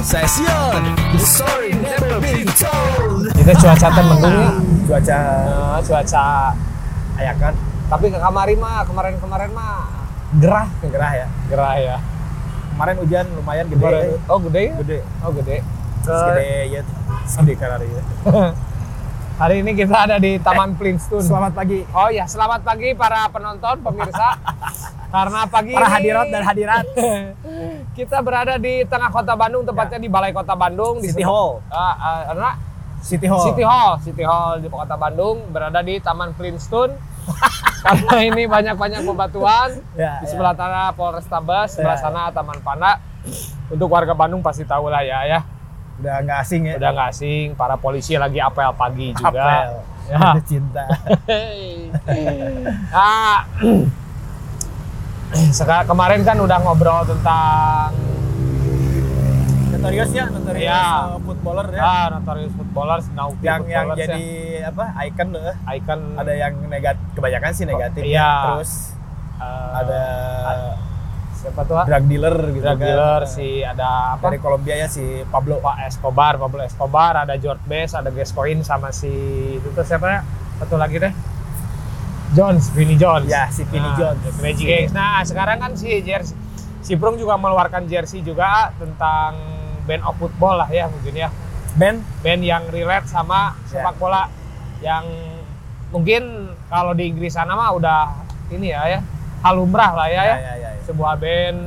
Saya Jebo. Saya Sion. The story never been told. Kita cuaca mendung ya. Cuaca Nah, cuaca ayakan tapi ke kamari mah kemarin-kemarin mah gerah, gerah ya. gerah ya. Kemarin hujan lumayan gede. Kemarin, oh gede ya? Gede. Oh gede. Ke, Gede ya. Segede karari ya. hari ini kita ada di Taman Flintstone. Selamat pagi Oh ya, selamat pagi para penonton, pemirsa. Karena pagi para ini hadirat dan hadirat kita berada di tengah kota Bandung, tepatnya di Balai Kota Bandung. di City sebelah- Hall. Ah, karena City Hall. City Hall, City Hall di kota Bandung berada di Taman Flintstone. Karena ini banyak-banyak bebatuan. Ya, di ya. sebelah sana Polrestabes, sebelah Ya, sana Taman Pana. Untuk warga Bandung pasti tahu lah ya ya. Udah nggak asing ya. Udah nggak asing, para polisi lagi apel pagi juga. Apel. Ya. Cinta. ah, sekarang kemarin kan udah ngobrol tentang Notorious ya, notorious Ya. uh, footballer ya. ah, notorious footballers, naughty yang yang footballers jadi apa icon loh. ya. icon Ada yang negatif, kebanyakan sih negatif. Iya. ya. Terus eh, ada siapa tuh? ah? drug dealer gitu drug kan. dealer si ada apa? Dari Kolombia ya si Pablo. Pak Escobar, Pablo Escobar, ada George Best, ada Gascoigne sama si itu tuh siapa ya? Satu lagi deh. Jones, Vinny Jones. Ya, si Vinny Nah, Jones. Magic Gangs. Nah, sekarang kan si jersey si Prung juga mengeluarkan jersey juga tentang band of football lah ya mungkin ya. Ben Band yang relate sama Ya. sepak bola yang mungkin kalau di Inggris sana mah udah ini ya ya hal lumrah lah ya, ya. ya, ya, ya. Sebuah band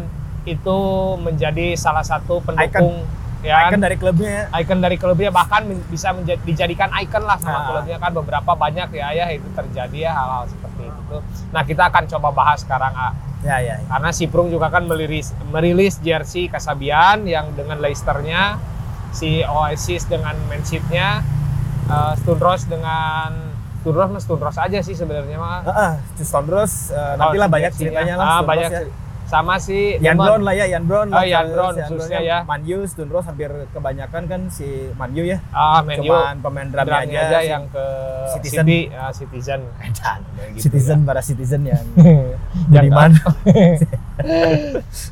itu menjadi salah satu pendukung ya Icon dari klubnya ya. icon dari klubnya bahkan men- bisa menja- dijadikan icon lah sama Nah. klubnya kan beberapa banyak ya ya itu terjadi ya hal-hal seperti itu tuh. Nah kita akan coba bahas sekarang A. Ya, ya. ya. karena si Prung juga kan merilis merilis jersey Kasabian yang dengan Leicesternya, si Oasis dengan Manship-nya, uh, Stone Rose dengan Mah Stone Rose aja sih sebenarnya mah. Heeh, Stone Rose uh, nantilah Oh, banyak ceritanya lah. Ah, banyak ya. sama si Demon. Brown lah ya, Ian Brown. Oh, terus Brown khususnya ya. Man U, Stone Rose hampir kebanyakan kan si Man U ya. Ah, Man U. Cuman pemain Drumnya aja, aja si- yang ke Citizen. City, ah, Citizen. Gitu citizen para citizen yang Budiman.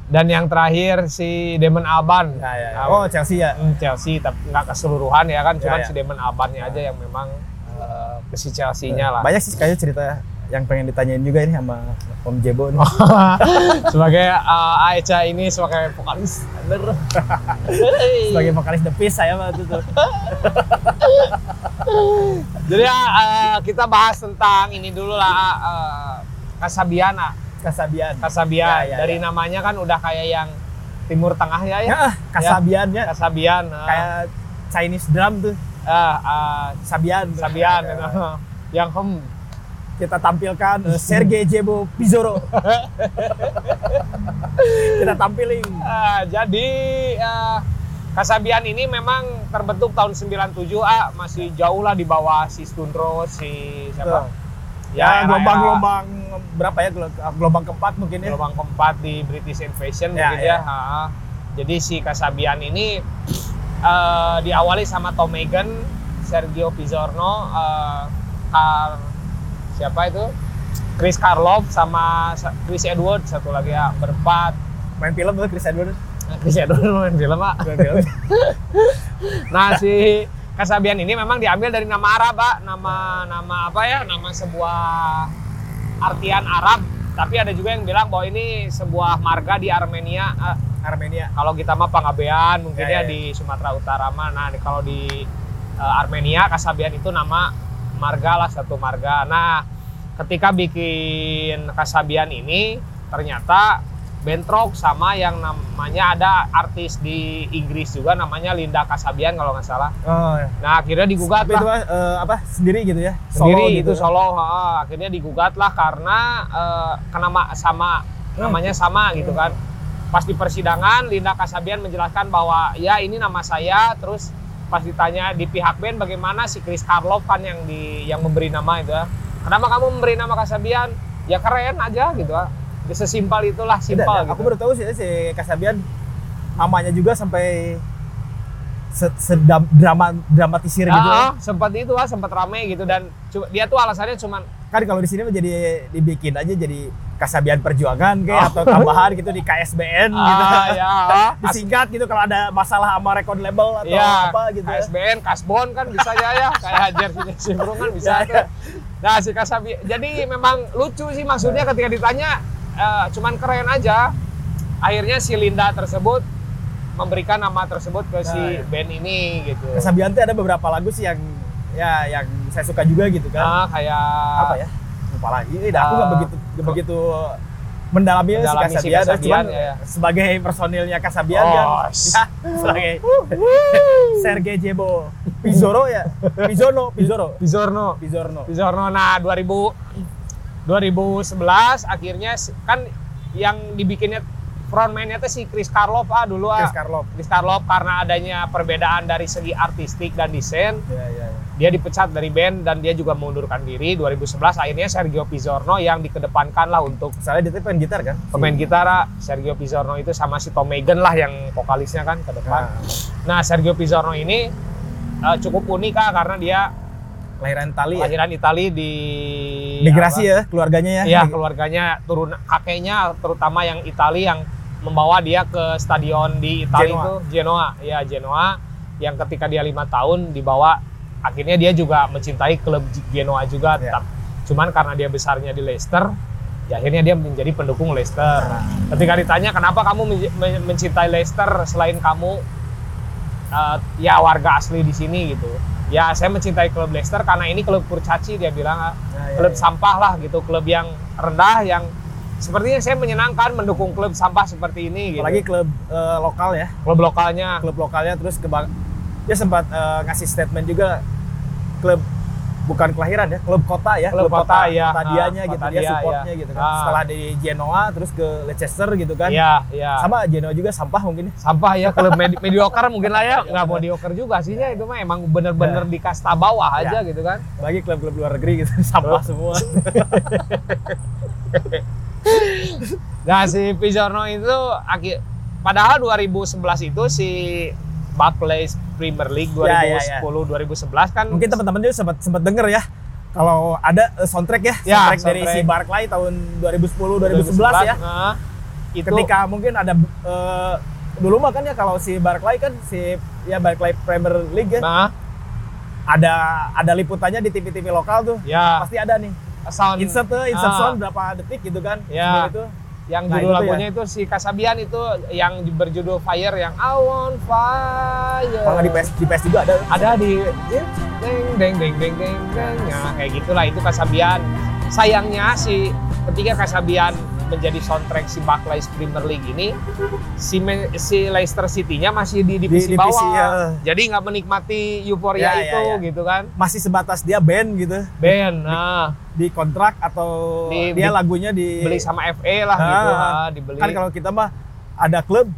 Dan yang terakhir si Damon Alban. Ya, ya, ya. Ah, Oh, Chelsea ya. Hmm, Chelsea tapi nggak keseluruhan ya kan, cuman Ya, ya. si Damon Albannya aja yang memang ke si Chelsea-nya lah. Banyak sih kayaknya cerita yang pengen ditanyain juga ini sama Om Jebo nih. sebagai uh, Aicha ini sebagai vokalis. Bener. Sebagai vokalis The Peace saya mah itu tuh. Jadi uh, kita bahas tentang ini dulu lah uh, Kasabian, ah. Kasabian. Kasabian. Ya, ya, Dari ya. namanya kan udah kayak yang Timur Tengah ya ya. Ya, Kasabian ya. Kasabian. Kayak Chinese drum tuh. Ah, ah, Sabian. Sabian. Ya. yang hem. Kita tampilkan uh, Sergei Jebo Pizarro. Kita tampilin. Ah, jadi ah, Kasabian ini memang terbentuk tahun 97 ah masih jauh lah di bawah si Stundro, si siapa? Ya, era-era gelombang-gelombang berapa ya? Gelo- Gelombang keempat mungkin ya. gelombang keempat di British Invasion Ya, mungkin ya. ya. Jadi si Kasabian ini eh, diawali sama Tom Megan, Sergio Pizzorno, eh, Kar- siapa itu? Chris Karlov sama sa- Chris Edward satu lagi ya berempat. Main film tuh Chris Edwards. Nah, Chris Edward main film Pak. Main film. Nah si Kasabian ini memang diambil dari nama Arab, Pak. Nama nama apa ya? Nama sebuah artian Arab. Tapi ada juga yang bilang bahwa ini sebuah marga di Armenia. Eh, Armenia. kalau kita mah Pangabean mungkin Ya, ya, ya. di Sumatera Utara mah. Nah kalau di eh, Armenia Kasabian itu nama marga lah satu marga. Nah ketika bikin Kasabian ini ternyata bentrok sama yang namanya ada artis di Inggris juga namanya Linda Kasabian kalau nggak salah. Oh, ya. Nah akhirnya digugat Tapi itu lah mah, eh, apa sendiri gitu ya? sendiri gitu. itu Solo. ha, akhirnya digugat lah karena eh, kenama sama namanya sama gitu kan. Pas di persidangan Linda Kasabian menjelaskan bahwa ya ini nama saya terus pas ditanya di pihak band bagaimana si Chris Karlov kan yang di yang memberi nama itu ya. Kenapa kamu memberi nama Kasabian? Ya keren aja gitu ya. Ya, Sesimpel itulah Tidak, simpel gitu. Aku baru tahu sih si Kasabian namanya juga sampai se- sedam drama dramatisir gitu. Ah, ah, sempat itu ah, sempat rame gitu dan dia tuh alasannya cuman Kan kalau di sini mah jadi dibikin aja jadi Kasabian Perjuangan kayak atau tambahan gitu di KSBN gitu. Ah, ya. Disingkat gitu kalau ada masalah sama record label atau Iya, apa gitu. ya. KSBN, Kasbon kan bisa ya ya, kayak jersey Simbrung kan bisa Iya, tuh. Nah si Kasabi, jadi memang lucu sih maksudnya ketika ditanya, eh, cuman keren aja. Akhirnya si Linda tersebut memberikan nama tersebut ke si Nah, iya. band ini gitu. Kasabian tuh ada beberapa lagu sih yang ya yang saya suka juga gitu kan. Nah, kayak apa ya? Lupa lagi. Eh, aku nggak Ah. begitu nggak begitu mendalami, Mendalami si si Kasabian, Kasabian, cuman ya, ya. sebagai personilnya Kasabian Oh, kan, ya, sebagai Sergei Jebo Pizoro ya, Pizono, Pizoro, Bizorno. Pizorno. Bizorno. Nah, 2000 2011 akhirnya si- kan yang dibikinnya frontman-nya tuh si Chris Karloff ah dulu ah. Chris Karloff. Chris Karloff karena adanya perbedaan dari segi artistik dan desain, Ya, ya, ya. dia dipecat dari band dan dia juga mengundurkan diri 2011 akhirnya Sergio Pizzorno yang dikedepankan lah untuk Soalnya dia tuh main gitar kan? pemain gitar ah. Sergio Pizzorno itu sama si Tom Megan lah yang vokalisnya kan ke depan. Nah, Nah, Sergio Pizzorno ini eh, cukup unik ah karena dia lahiran Itali ya. lahiran Itali di Migrasi apa? ya keluarganya ya. Iya, keluarganya turun kakeknya terutama yang Itali yang membawa dia ke stadion di Italia itu Genoa, ya Genoa yang ketika dia lima tahun dibawa akhirnya dia juga mencintai klub Genoa juga Iya. tetap. Cuman karena dia besarnya di Leicester, ya akhirnya dia menjadi pendukung Leicester. Nah. Ketika ditanya kenapa kamu men- men- mencintai Leicester selain kamu eh, ya warga asli di sini gitu. Ya saya mencintai klub Leicester karena ini klub kurcaci dia bilang ah Nah, ya, klub ya. sampah lah gitu, klub yang rendah yang sepertinya saya menyenangkan mendukung klub sampah seperti ini gitu. Apalagi klub eh, lokal ya, klub lokalnya. klub lokalnya terus ke dia sempat eh, ngasih statement juga klub bukan kelahiran ya, klub kota ya, Klub kota, ya. kota Ah, gitu, kota dia supportnya ya. gitu kan. Ah. Setelah di Genoa terus ke Leicester gitu kan. Iya, iya. Sama Genoa juga sampah mungkin ya. Sampah ya klub medi mediocre mungkin lah ya, nggak mediocre juga sihnya itu mah emang bener-bener di kasta bawah aja gitu kan. Apalagi klub-klub luar negeri gitu, sampah Oh. semua. Nah si Pizzorno itu akhir padahal 2011 itu si Barclays Premier League Ya, ya, ya. 2010 2011 kan mungkin teman-teman juga sempat sempat denger ya kalau ada eh, soundtrack ya, Ya, soundtrack, dari soundtrack. si Barclay tahun 2010 2011 ya. Nah, itu Ketika mungkin ada eh, dulu mah kan ya kalau si Barclay kan si ya Barclay Premier League ya nah ada ada liputannya di TV-TV lokal tuh. ya Pasti ada nih. sound Insert tuh, insert Ah. sound berapa detik gitu kan. Ya. itu. Yang Nah, judul itu tuh lagunya itu si Kasabian itu yang berjudul Fire yang I want fire. Kalau di PS di PS juga ada. ada di deng deng deng deng deng deng ya kayak gitulah itu Kasabian sayangnya si ketika Kasabian menjadi soundtrack si Barclays Premier League ini si Me- si Leicester City-nya masih di divisi Di bawah divisi, ya. jadi nggak menikmati euforia Ya, ya, itu ya. gitu kan Masih sebatas dia band gitu band nah di kontrak atau Di- dia di- lagunya di beli sama FA lah gitu Ah. ah, dibeli kan kalau kita mah ada klub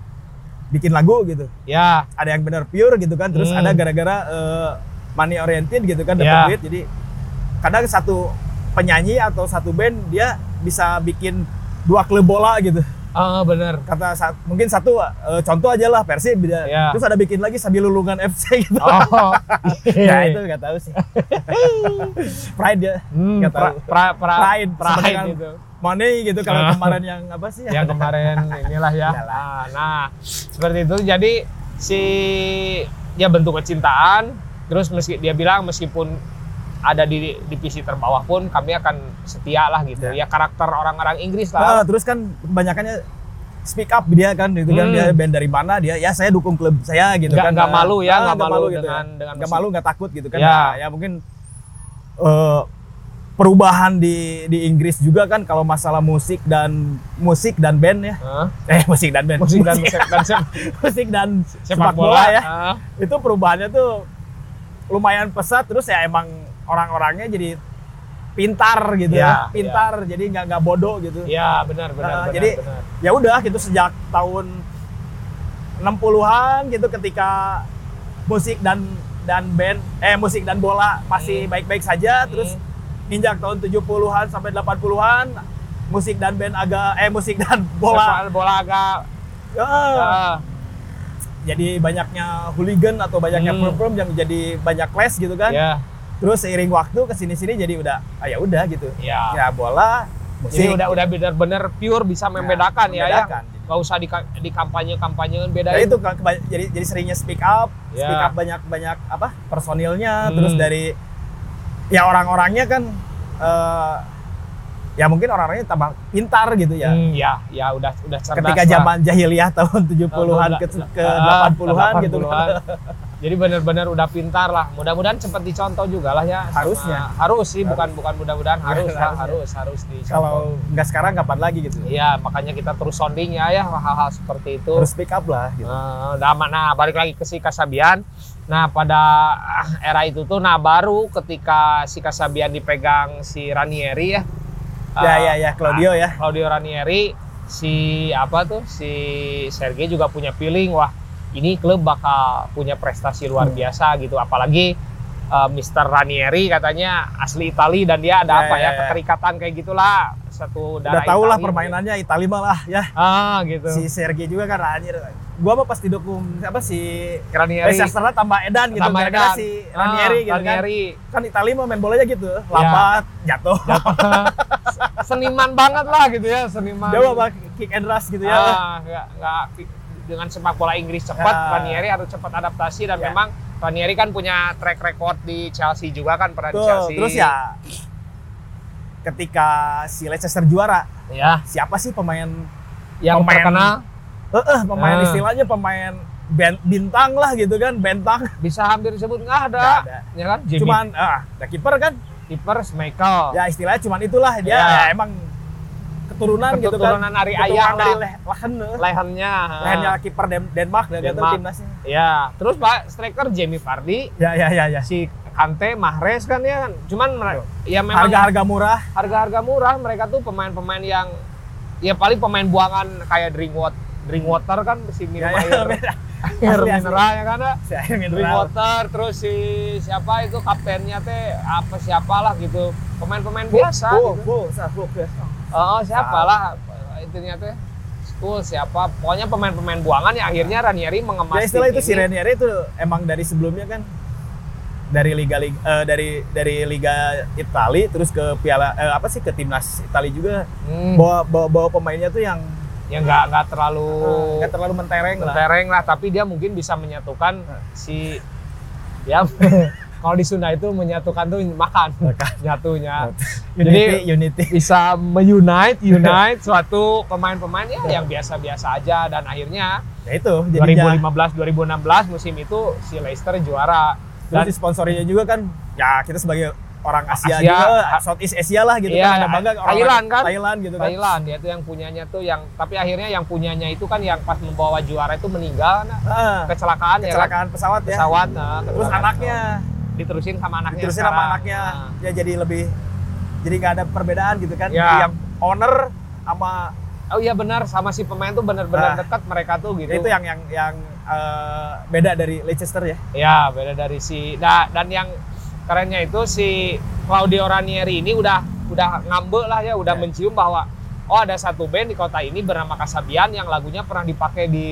bikin lagu gitu. ya ada yang benar pure gitu kan terus Hmm. ada gara-gara eh, money oriented gitu kan dapat Ya. duit jadi kadang satu penyanyi atau satu band dia bisa bikin dua klub bola gitu ah bener kata sa- mungkin satu eh, contoh aja lah Persib dia- Ya. terus ada bikin lagi sambil lulungan FC gitu oh ya itu nggak tahu sih pride ya Hmm, pra, tahu. pra, pra, Pride, pride sebenarnya gitu. money gitu kalau kemarin yang apa sih yang kemarin inilah ya. Nah, nah, seperti itu. Jadi si ya bentuk kecintaan. Terus meski dia bilang meskipun ada di divisi terbawah pun kami akan setia lah gitu. Ya. Ya, karakter orang-orang Inggris Nah, lah. terus kan kebanyakannya speak up dia kan itu kan Hmm. dia band dari mana dia ya saya dukung klub saya gitu Nggak- kan nggak malu ya, Ah, nggak malu gitu dengan- ya. dengan nggak malu nggak takut gitu kan Ya. Nah, ya mungkin eh, perubahan di di Inggris juga kan kalau masalah musik dan musik dan band ya Hah? eh musik dan band musik dan musik dan sep- musik dan sepak bola ya. itu perubahannya tuh lumayan pesat terus ya emang orang-orangnya jadi pintar gitu Ya, ya pintar jadi nggak nggak bodoh gitu. Ya, benar benar Nah, benar. jadi- ya udah gitu sejak tahun 60-an gitu ketika musik dan dan band eh musik dan bola masih baik-baik saja terus injak tahun 70-an sampai 80-an musik dan band agak eh musik dan bola. Bola agak ya, ah, jadi banyaknya hooligan atau banyaknya Hmm. problem yang jadi banyak clash gitu kan. Ya terus seiring waktu ke sini sini jadi udah ah ya udah gitu ya ya bola musik. Jadi udah udah bener-bener pure bisa membedakan ya, ya. membedakan. Gak usah di, di kampanye kampanyean Nah, bedain. itu jadi jadi seringnya speak up, Ya. speak up banyak banyak apa personilnya, Hmm. terus dari ya orang-orangnya kan eh, ya mungkin orang-orangnya tambah pintar gitu ya. Hmm, ya, ya udah udah cerdas. Ketika zaman jahiliyah tahun 70-an ke, ke Ah, 80-an gitu 80-an. Jadi benar-benar udah pintar lah. Mudah-mudahan cepat dicontoh juga lah ya. sama- Harusnya. harus sih, bukan bukan mudah-mudahan harus lah, Harusnya. harus harus dicontoh. Kalau nggak sekarang kapan lagi gitu. Iya, makanya kita terus sounding ya ya hal-hal seperti itu. Harus speak up lah gitu. Nah, nah, balik lagi ke si Kasabian. Nah, pada ah, era itu tuh, nah baru ketika si Kasabian dipegang si Ranieri ya. Ya eh, ya ya Claudio ya. Claudio Ranieri, si apa tuh, si Sergei juga punya feeling, wah ini klub bakal punya prestasi luar Hmm. biasa gitu. Apalagi eh, Mr. Ranieri katanya asli Itali dan dia ada Ya, apa ya, ya, ya. keterikatan kayak gitulah satu Udah tau lah Itali. permainannya Italia malah ya. Ah gitu. Si Sergei juga kan anjir. Gua mah pas didukung apa si Ranieri. Leicester tambah Edan gitu Tambah Edan. si Ah, Ranieri gitu kan. Ranieri. Kan Italia mah main bolanya gitu, lambat, jatuh. seniman banget lah gitu ya seniman Dia mah kick and rush gitu ya. ah, nggak nggak dengan sepak bola Inggris cepat Ah. Ranieri harus cepat adaptasi dan Ya. memang Ranieri kan punya track record di Chelsea juga kan pernah di Chelsea terus ya ketika si Leicester juara, ya siapa sih pemain yang Pemain- terkenal eh eh, pemain Ah. istilahnya pemain ben- bintang lah gitu kan, bentang. bisa hampir disebut nggak ada, Nggak ada. ya kan Jimmy Cuman ah, ada kiper kan. kiper Michael Ya istilahnya cuman itulah dia Ya. ya, emang keturunan, gitu kan. Keturunan dari Keturunan ayah dari lah. Le- Lachen. eh. lehernya Lehennya kiper Den- Denmark dan Denmark. timnasnya. ya terus pak striker Jamie Vardy Ya ya ya ya. si Kante Mahrez kan ya kan cuman ya memang Harga-harga murah. harga-harga murah mereka tuh pemain-pemain yang ya paling pemain buangan kayak Drinkwater Drinkwater kan si minum Ya, ya, air, asli. mineral ya kan ya. Si air mineral. Drinkwater terus si siapa itu kaptennya teh apa siapalah gitu pemain-pemain biasa Oh, gitu. sah, oh, ya. Oh, siapalah itunya teh. School siapa? Pokoknya pemain-pemain buangan ya akhirnya Ranieri mengemas Ya istilah itu si ini. Ranieri itu emang dari sebelumnya kan dari liga liga eh, dari dari liga Itali terus ke piala eh, apa sih ke timnas Itali juga. Hmm, bawa bawa, bawa pemainnya tuh yang ya nggak nggak terlalu nggak terlalu mentereng lah. tereng lah tapi dia mungkin bisa menyatukan si ya kalau di Sunda itu menyatukan tuh makan nyatunya Unity, Unity. bisa meunite unite suatu pemain-pemain ya yang biasa-biasa aja. Dan akhirnya Ya itu jadinya. 2015 2016 musim itu si Leicester juara. Terus dan disponsorinya juga kan ya kita sebagai orang Asia, Asia, juga Southeast Asia lah gitu Iya, kan ada bangga orang Thailand kan? Thailand gitu kan. Thailand dia tuh yang punyanya tuh yang tapi akhirnya yang punyanya itu kan yang pas membawa juara itu meninggal nah, Ah, kecelakaan, ya kan? kecelakaan pesawat ya. Pesawat nah, terus kecelakaan. anaknya. pesawat. Diterusin sama anaknya diterusin sama anaknya Nah. ya jadi lebih jadi nggak ada perbedaan gitu kan Ya. Yang owner sama Oh iya benar sama si pemain tuh benar-benar Nah. dekat mereka tuh gitu. itu yang yang yang eh, beda dari Leicester ya Ya beda dari si da- dan yang kerennya itu si Claudio Ranieri ini udah udah ngambek lah ya, udah Ya. mencium bahwa oh ada satu band di kota ini bernama Kasabian yang lagunya pernah dipakai di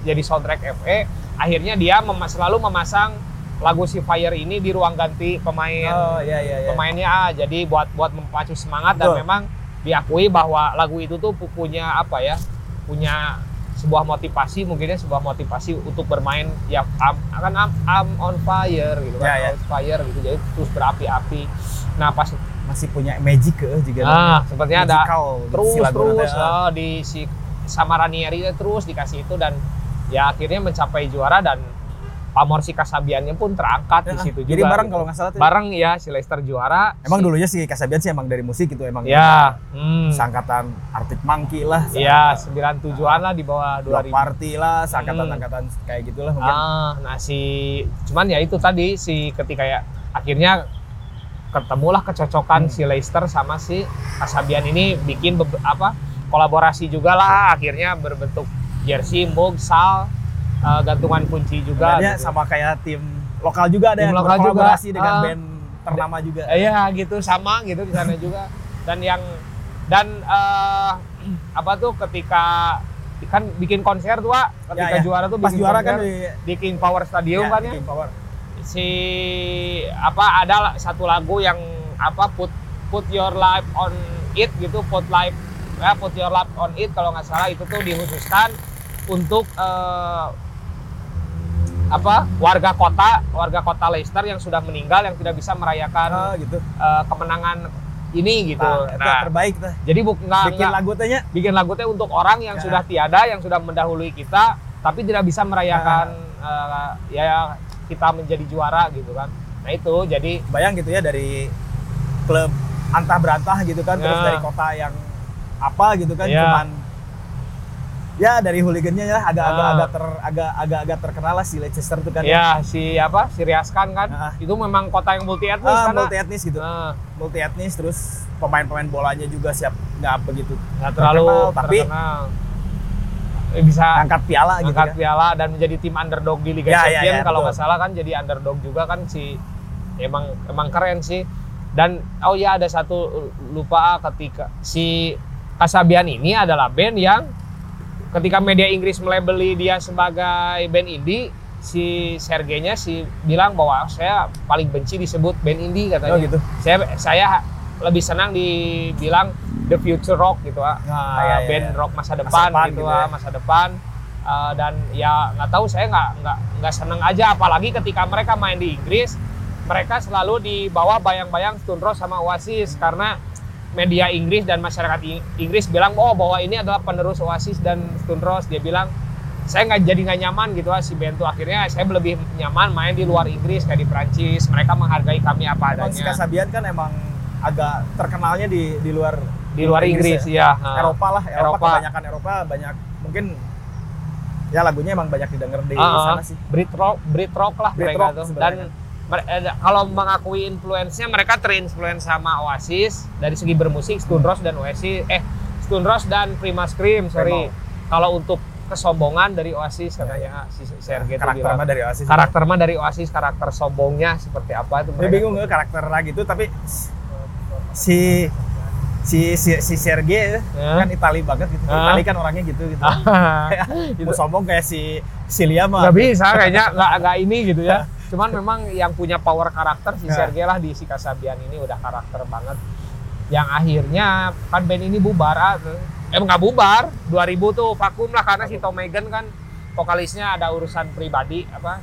jadi soundtrack FE. Akhirnya dia mem- selalu memasang lagu si Fire ini di ruang ganti pemain. Oh iya iya iya. Pemainnya ah, jadi buat buat memacu semangat dan Betul. memang diakui bahwa lagu itu tuh pu- punya apa ya punya sebuah motivasi mungkinnya sebuah motivasi untuk bermain ya akan am, am on fire gitu kan Ya, ya. on fire gitu jadi terus berapi-api. Nah pas masih punya magic ke juga. Nah sepertinya ada terus si terus oh, di si sama Ranieri terus dikasih itu dan ya akhirnya mencapai juara dan pamor si Kasabiannya pun terangkat di Ya, situ juga jadi bareng gitu. kalau nggak salah tuh bareng ya si Leicester juara emang si- dulunya si Kasabian sih emang dari musik itu emang ya hmm. sangkatan Arctic Monkey lah Iya, 97-an lah di bawah Block 2000. Party lah sangkatan-sangkatan kayak gitulah mungkin Ah, nah si cuman ya itu tadi si ketika ya akhirnya ketemulah kecocokan Hmm. si Leicester sama si Kasabian ini bikin apa kolaborasi juga lah akhirnya berbentuk jersey, mug, sal, eh, gantungan kunci juga. Gitu. sama kayak tim lokal juga ada Tim yang lokal berkolaborasi juga. dengan Ah. band ternama juga. Iya gitu sama gitu di sana juga. Dan yang dan eh, apa tuh ketika kan bikin konser tuh Wak. ketika Ya, ya. juara tuh Pas bikin juara konser kan di di King Power Stadium ya, kan ya. King Power. Si apa ada satu lagu yang apa put put your life on it gitu put life ya put your life on it kalau nggak salah itu tuh dikhususkan untuk eh, apa warga kota warga kota Leicester yang sudah meninggal yang tidak bisa merayakan Ah, gitu. eh, kemenangan ini gitu. Nah, Nah, terbaik tuh. jadi bu- nggak Bikin lagu tanya. bikin lagu teh untuk orang yang Ya. sudah tiada, yang sudah mendahului kita, tapi tidak bisa merayakan eh, ya kita menjadi juara gitu kan. Nah itu jadi Bayang gitu ya dari klub antah berantah gitu kan, terus Ya. dari kota yang apa gitu kan, Ya. cuman ya dari hooligannya ya agak-agak Ah. agak ter agak agak terkenal lah si Leicester tuh kan. ya si apa si Riaskan kan, Ah. itu memang kota yang multi etnis Ah, karena multi etnis gitu. eh, Multi etnis terus pemain-pemain bolanya juga siap nggak begitu nggak terlalu terkenal, tapi terkenal. Eh, bisa angkat piala gitu angkat ya. piala dan menjadi tim underdog di Liga Ya, ya, Champions ya, kalau betul. nggak salah kan jadi underdog juga kan si emang emang keren sih dan oh ya ada satu lupa ketika si Kasabian ini adalah band yang ketika media Inggris melabeli dia sebagai band indie si Sergenya si bilang bahwa saya paling benci disebut band indie katanya Oh gitu. saya saya lebih senang dibilang the future rock gitu ah Nah, kayak ya, ya, band ya. rock masa depan, depan gitu, gitu ah, ya. masa depan Eh, dan ya nggak tahu saya nggak nggak nggak seneng aja apalagi ketika mereka main di Inggris mereka selalu dibawa bayang-bayang Stone Roses sama Oasis karena media Inggris dan masyarakat Inggris bilang oh bahwa ini adalah penerus Oasis dan Stone Roses dia bilang saya nggak jadi nggak nyaman gitu ah si tuh akhirnya saya lebih nyaman main di luar Inggris kayak di Prancis mereka menghargai kami apa Emang si adanya Kasabian kan emang agak terkenalnya di di luar di luar Inggris ya, Ah. Eropa lah, Eropa, Eropa. kebanyakan Eropa banyak mungkin ya lagunya emang banyak didengar di Ah, sana sih. Brit rock, Brit rock lah Brit mereka rock tuh. Dan kalau mengakui influence-nya mereka terinfluence sama Oasis dari segi bermusik Stone Roses dan Oasis eh Stone Roses dan Prima Scream, sorry. Kalau untuk kesombongan dari Oasis katanya si Sergei itu karakter mah dari Oasis. Karakter mah dari Oasis, karakter sombongnya seperti apa itu Dia bingung nggak karakter gitu tapi si si si, si Sergei Ya. kan Itali banget gitu. Ah. Itali kan orangnya gitu gitu. Itu Mau sombong kayak si Silia mah. nggak bisa kayaknya nggak nggak ini gitu ya cuman memang yang punya power karakter si Ya. Sergei lah di si Kasabian ini udah karakter banget. Yang akhirnya kan band ini bubar ah, eh nggak bubar 2000 tuh vakum lah karena si Tom Megan kan vokalisnya ada urusan pribadi apa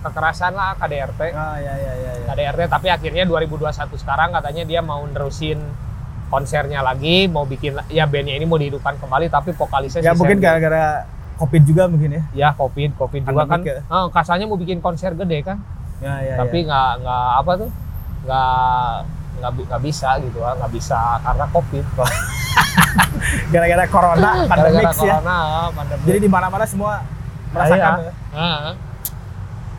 kekerasan lah KDRT Ah ya ya ya ya. KDRT tapi akhirnya 2021 sekarang katanya dia mau nerusin konsernya lagi mau bikin ya bandnya ini mau dihidupkan kembali tapi vokalisnya Ya si mungkin gara-gara Covid juga mungkin ya. ya covid covid juga kan ya. eh, kasarnya mau bikin konser gede kan Ya ya. tapi nggak nggak apa tuh nggak nggak nggak bisa gitu ah nggak bisa karena covid ya. gara-gara corona pandemik gara-gara ya. corona ah, pandemik Jadi di mana-mana semua merasakan Iya. ya. Ah,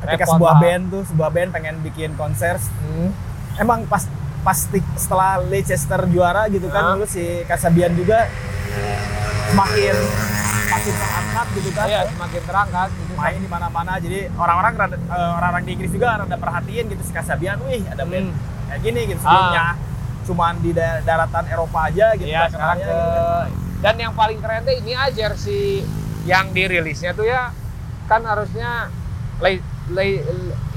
ketika repot sebuah lah. band tuh sebuah band pengen bikin konser hmm, emang pas pasti setelah Leicester juara gitu kan dulu si Kasabian juga semakin makin terangkat gitu kan iya semakin terangkat gitu main di mana-mana jadi orang-orang eh, orang-orang di Inggris juga rada perhatiin gitu si Kasabian wih ada band Hmm. kayak gini gitu sebelumnya Ah. cuman di da- daratan Eropa aja gitu Iya kan sekarang ke gitu kan. dan yang paling keren tuh ini aja jersey yang dirilisnya tuh ya kan harusnya Le, Le-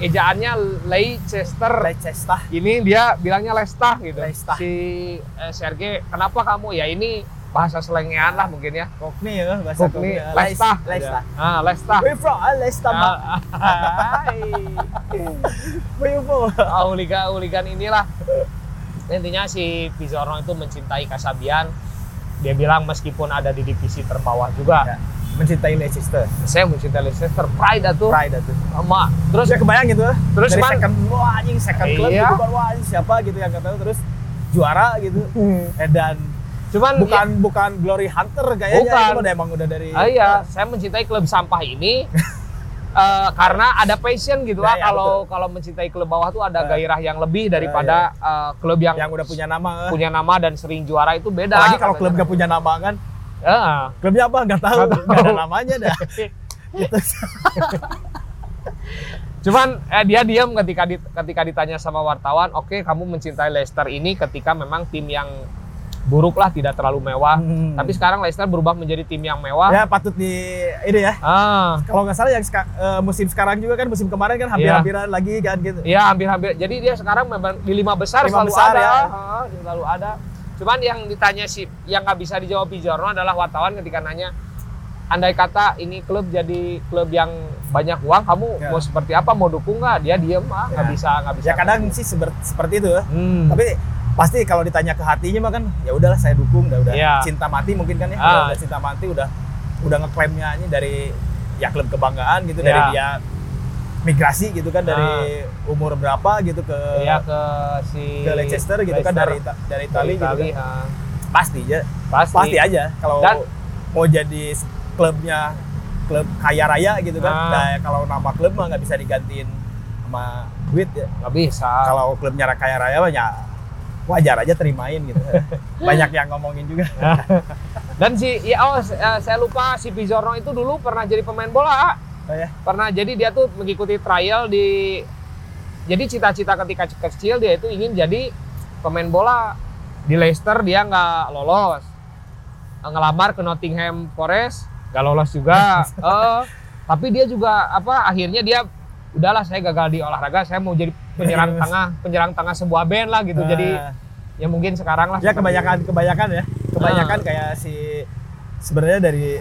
ejaannya Leicester Leicester ini dia bilangnya Leicester gitu Leicester. si eh, Sergei kenapa kamu ya ini bahasa selengean lah mungkin ya. Kokni ya bahasa Kokni Kokni. Leicester. Leicester. Ah Leicester. We from? Ah, Leicester Mak. Ah, hai. We from? Ah, hooligan hooligan inilah. Intinya si Pizarro itu mencintai Kasabian. Dia bilang meskipun ada di divisi terbawah juga. Ya. mencintai Leicester. Saya mencintai Leicester. Pride atuh. Pride itu sama. Terus ya kebayang gitu. Terus dari man- second wah anjing second club Iya. gitu wah anjing siapa gitu yang kata terus juara gitu. Eh, dan cuman bukan bukan glory hunter kayaknya Bukan. itu udah emang udah dari Ah, iya, saya mencintai klub sampah ini eh, karena ada passion gitu lah. Ya, ya, Kalau kalau mencintai klub bawah tuh ada Eh. gairah yang lebih daripada eh, klub yang, yang udah punya nama punya nama dan sering juara itu beda. apalagi kalau klub gak punya nama kan? Eh, klubnya apa? Nggak tahu. Nggak ada namanya dah. Gitu. Cuman eh, dia diam ketika di- ketika ditanya sama wartawan, oke kamu mencintai Leicester ini ketika memang tim yang buruk lah tidak terlalu mewah. Hmm. Tapi sekarang Leicester berubah menjadi tim yang mewah. ya patut di ini ya Ah, kalau nggak salah yang seka- eh, musim sekarang juga kan musim kemarin kan hampir-hampiran lagi kan gitu Iya hampir-hampir. Jadi dia sekarang memang di lima besar Lima selalu besar, ada, ya. Ah, selalu ada. Cuman yang ditanya sih, yang nggak bisa dijawab Pijorno adalah wartawan ketika nanya, andai kata ini klub jadi klub yang banyak uang, kamu Ya. mau seperti apa? Mau dukung nggak? Dia diem ah, nggak Ya. bisa nggak bisa. Ya kadang sih seber- seperti itu ya. Hmm. Tapi pasti kalau ditanya ke hatinya mah kan ya udahlah saya dukung udah udah Iya. cinta mati mungkin kan ya Ah. udah, udah cinta mati udah udah ngeklaimnya ini dari ya klub kebanggaan gitu dari Iya. dia migrasi gitu kan dari umur berapa gitu ke Iya ke si ke Leicester gitu kan dari dari Itali gitu kan. ah. pasti aja pasti. pasti aja kalau Dan- mau jadi klubnya klub kaya raya gitu kan Ah. nah, kalau nama klub mah nggak bisa digantiin sama duit ya nggak bisa. kalau klubnya kaya raya mah ya wajar aja terimain gitu. Banyak yang ngomongin juga. Dan si ya oh eh, saya lupa si Pizorno itu dulu pernah jadi pemain bola. Oh ya? Pernah jadi dia tuh mengikuti trial di jadi cita-cita ketika kecil dia itu ingin jadi pemain bola di Leicester dia nggak lolos. Ngelamar ke Nottingham Forest nggak lolos juga. Eh, tapi dia juga apa akhirnya dia udahlah saya gagal di olahraga saya mau jadi penyerang tengah penyerang tengah sebuah band lah gitu jadi Nah, ya mungkin sekarang lah ya kebanyakan itu. kebanyakan ya kebanyakan Ah. kayak si sebenarnya dari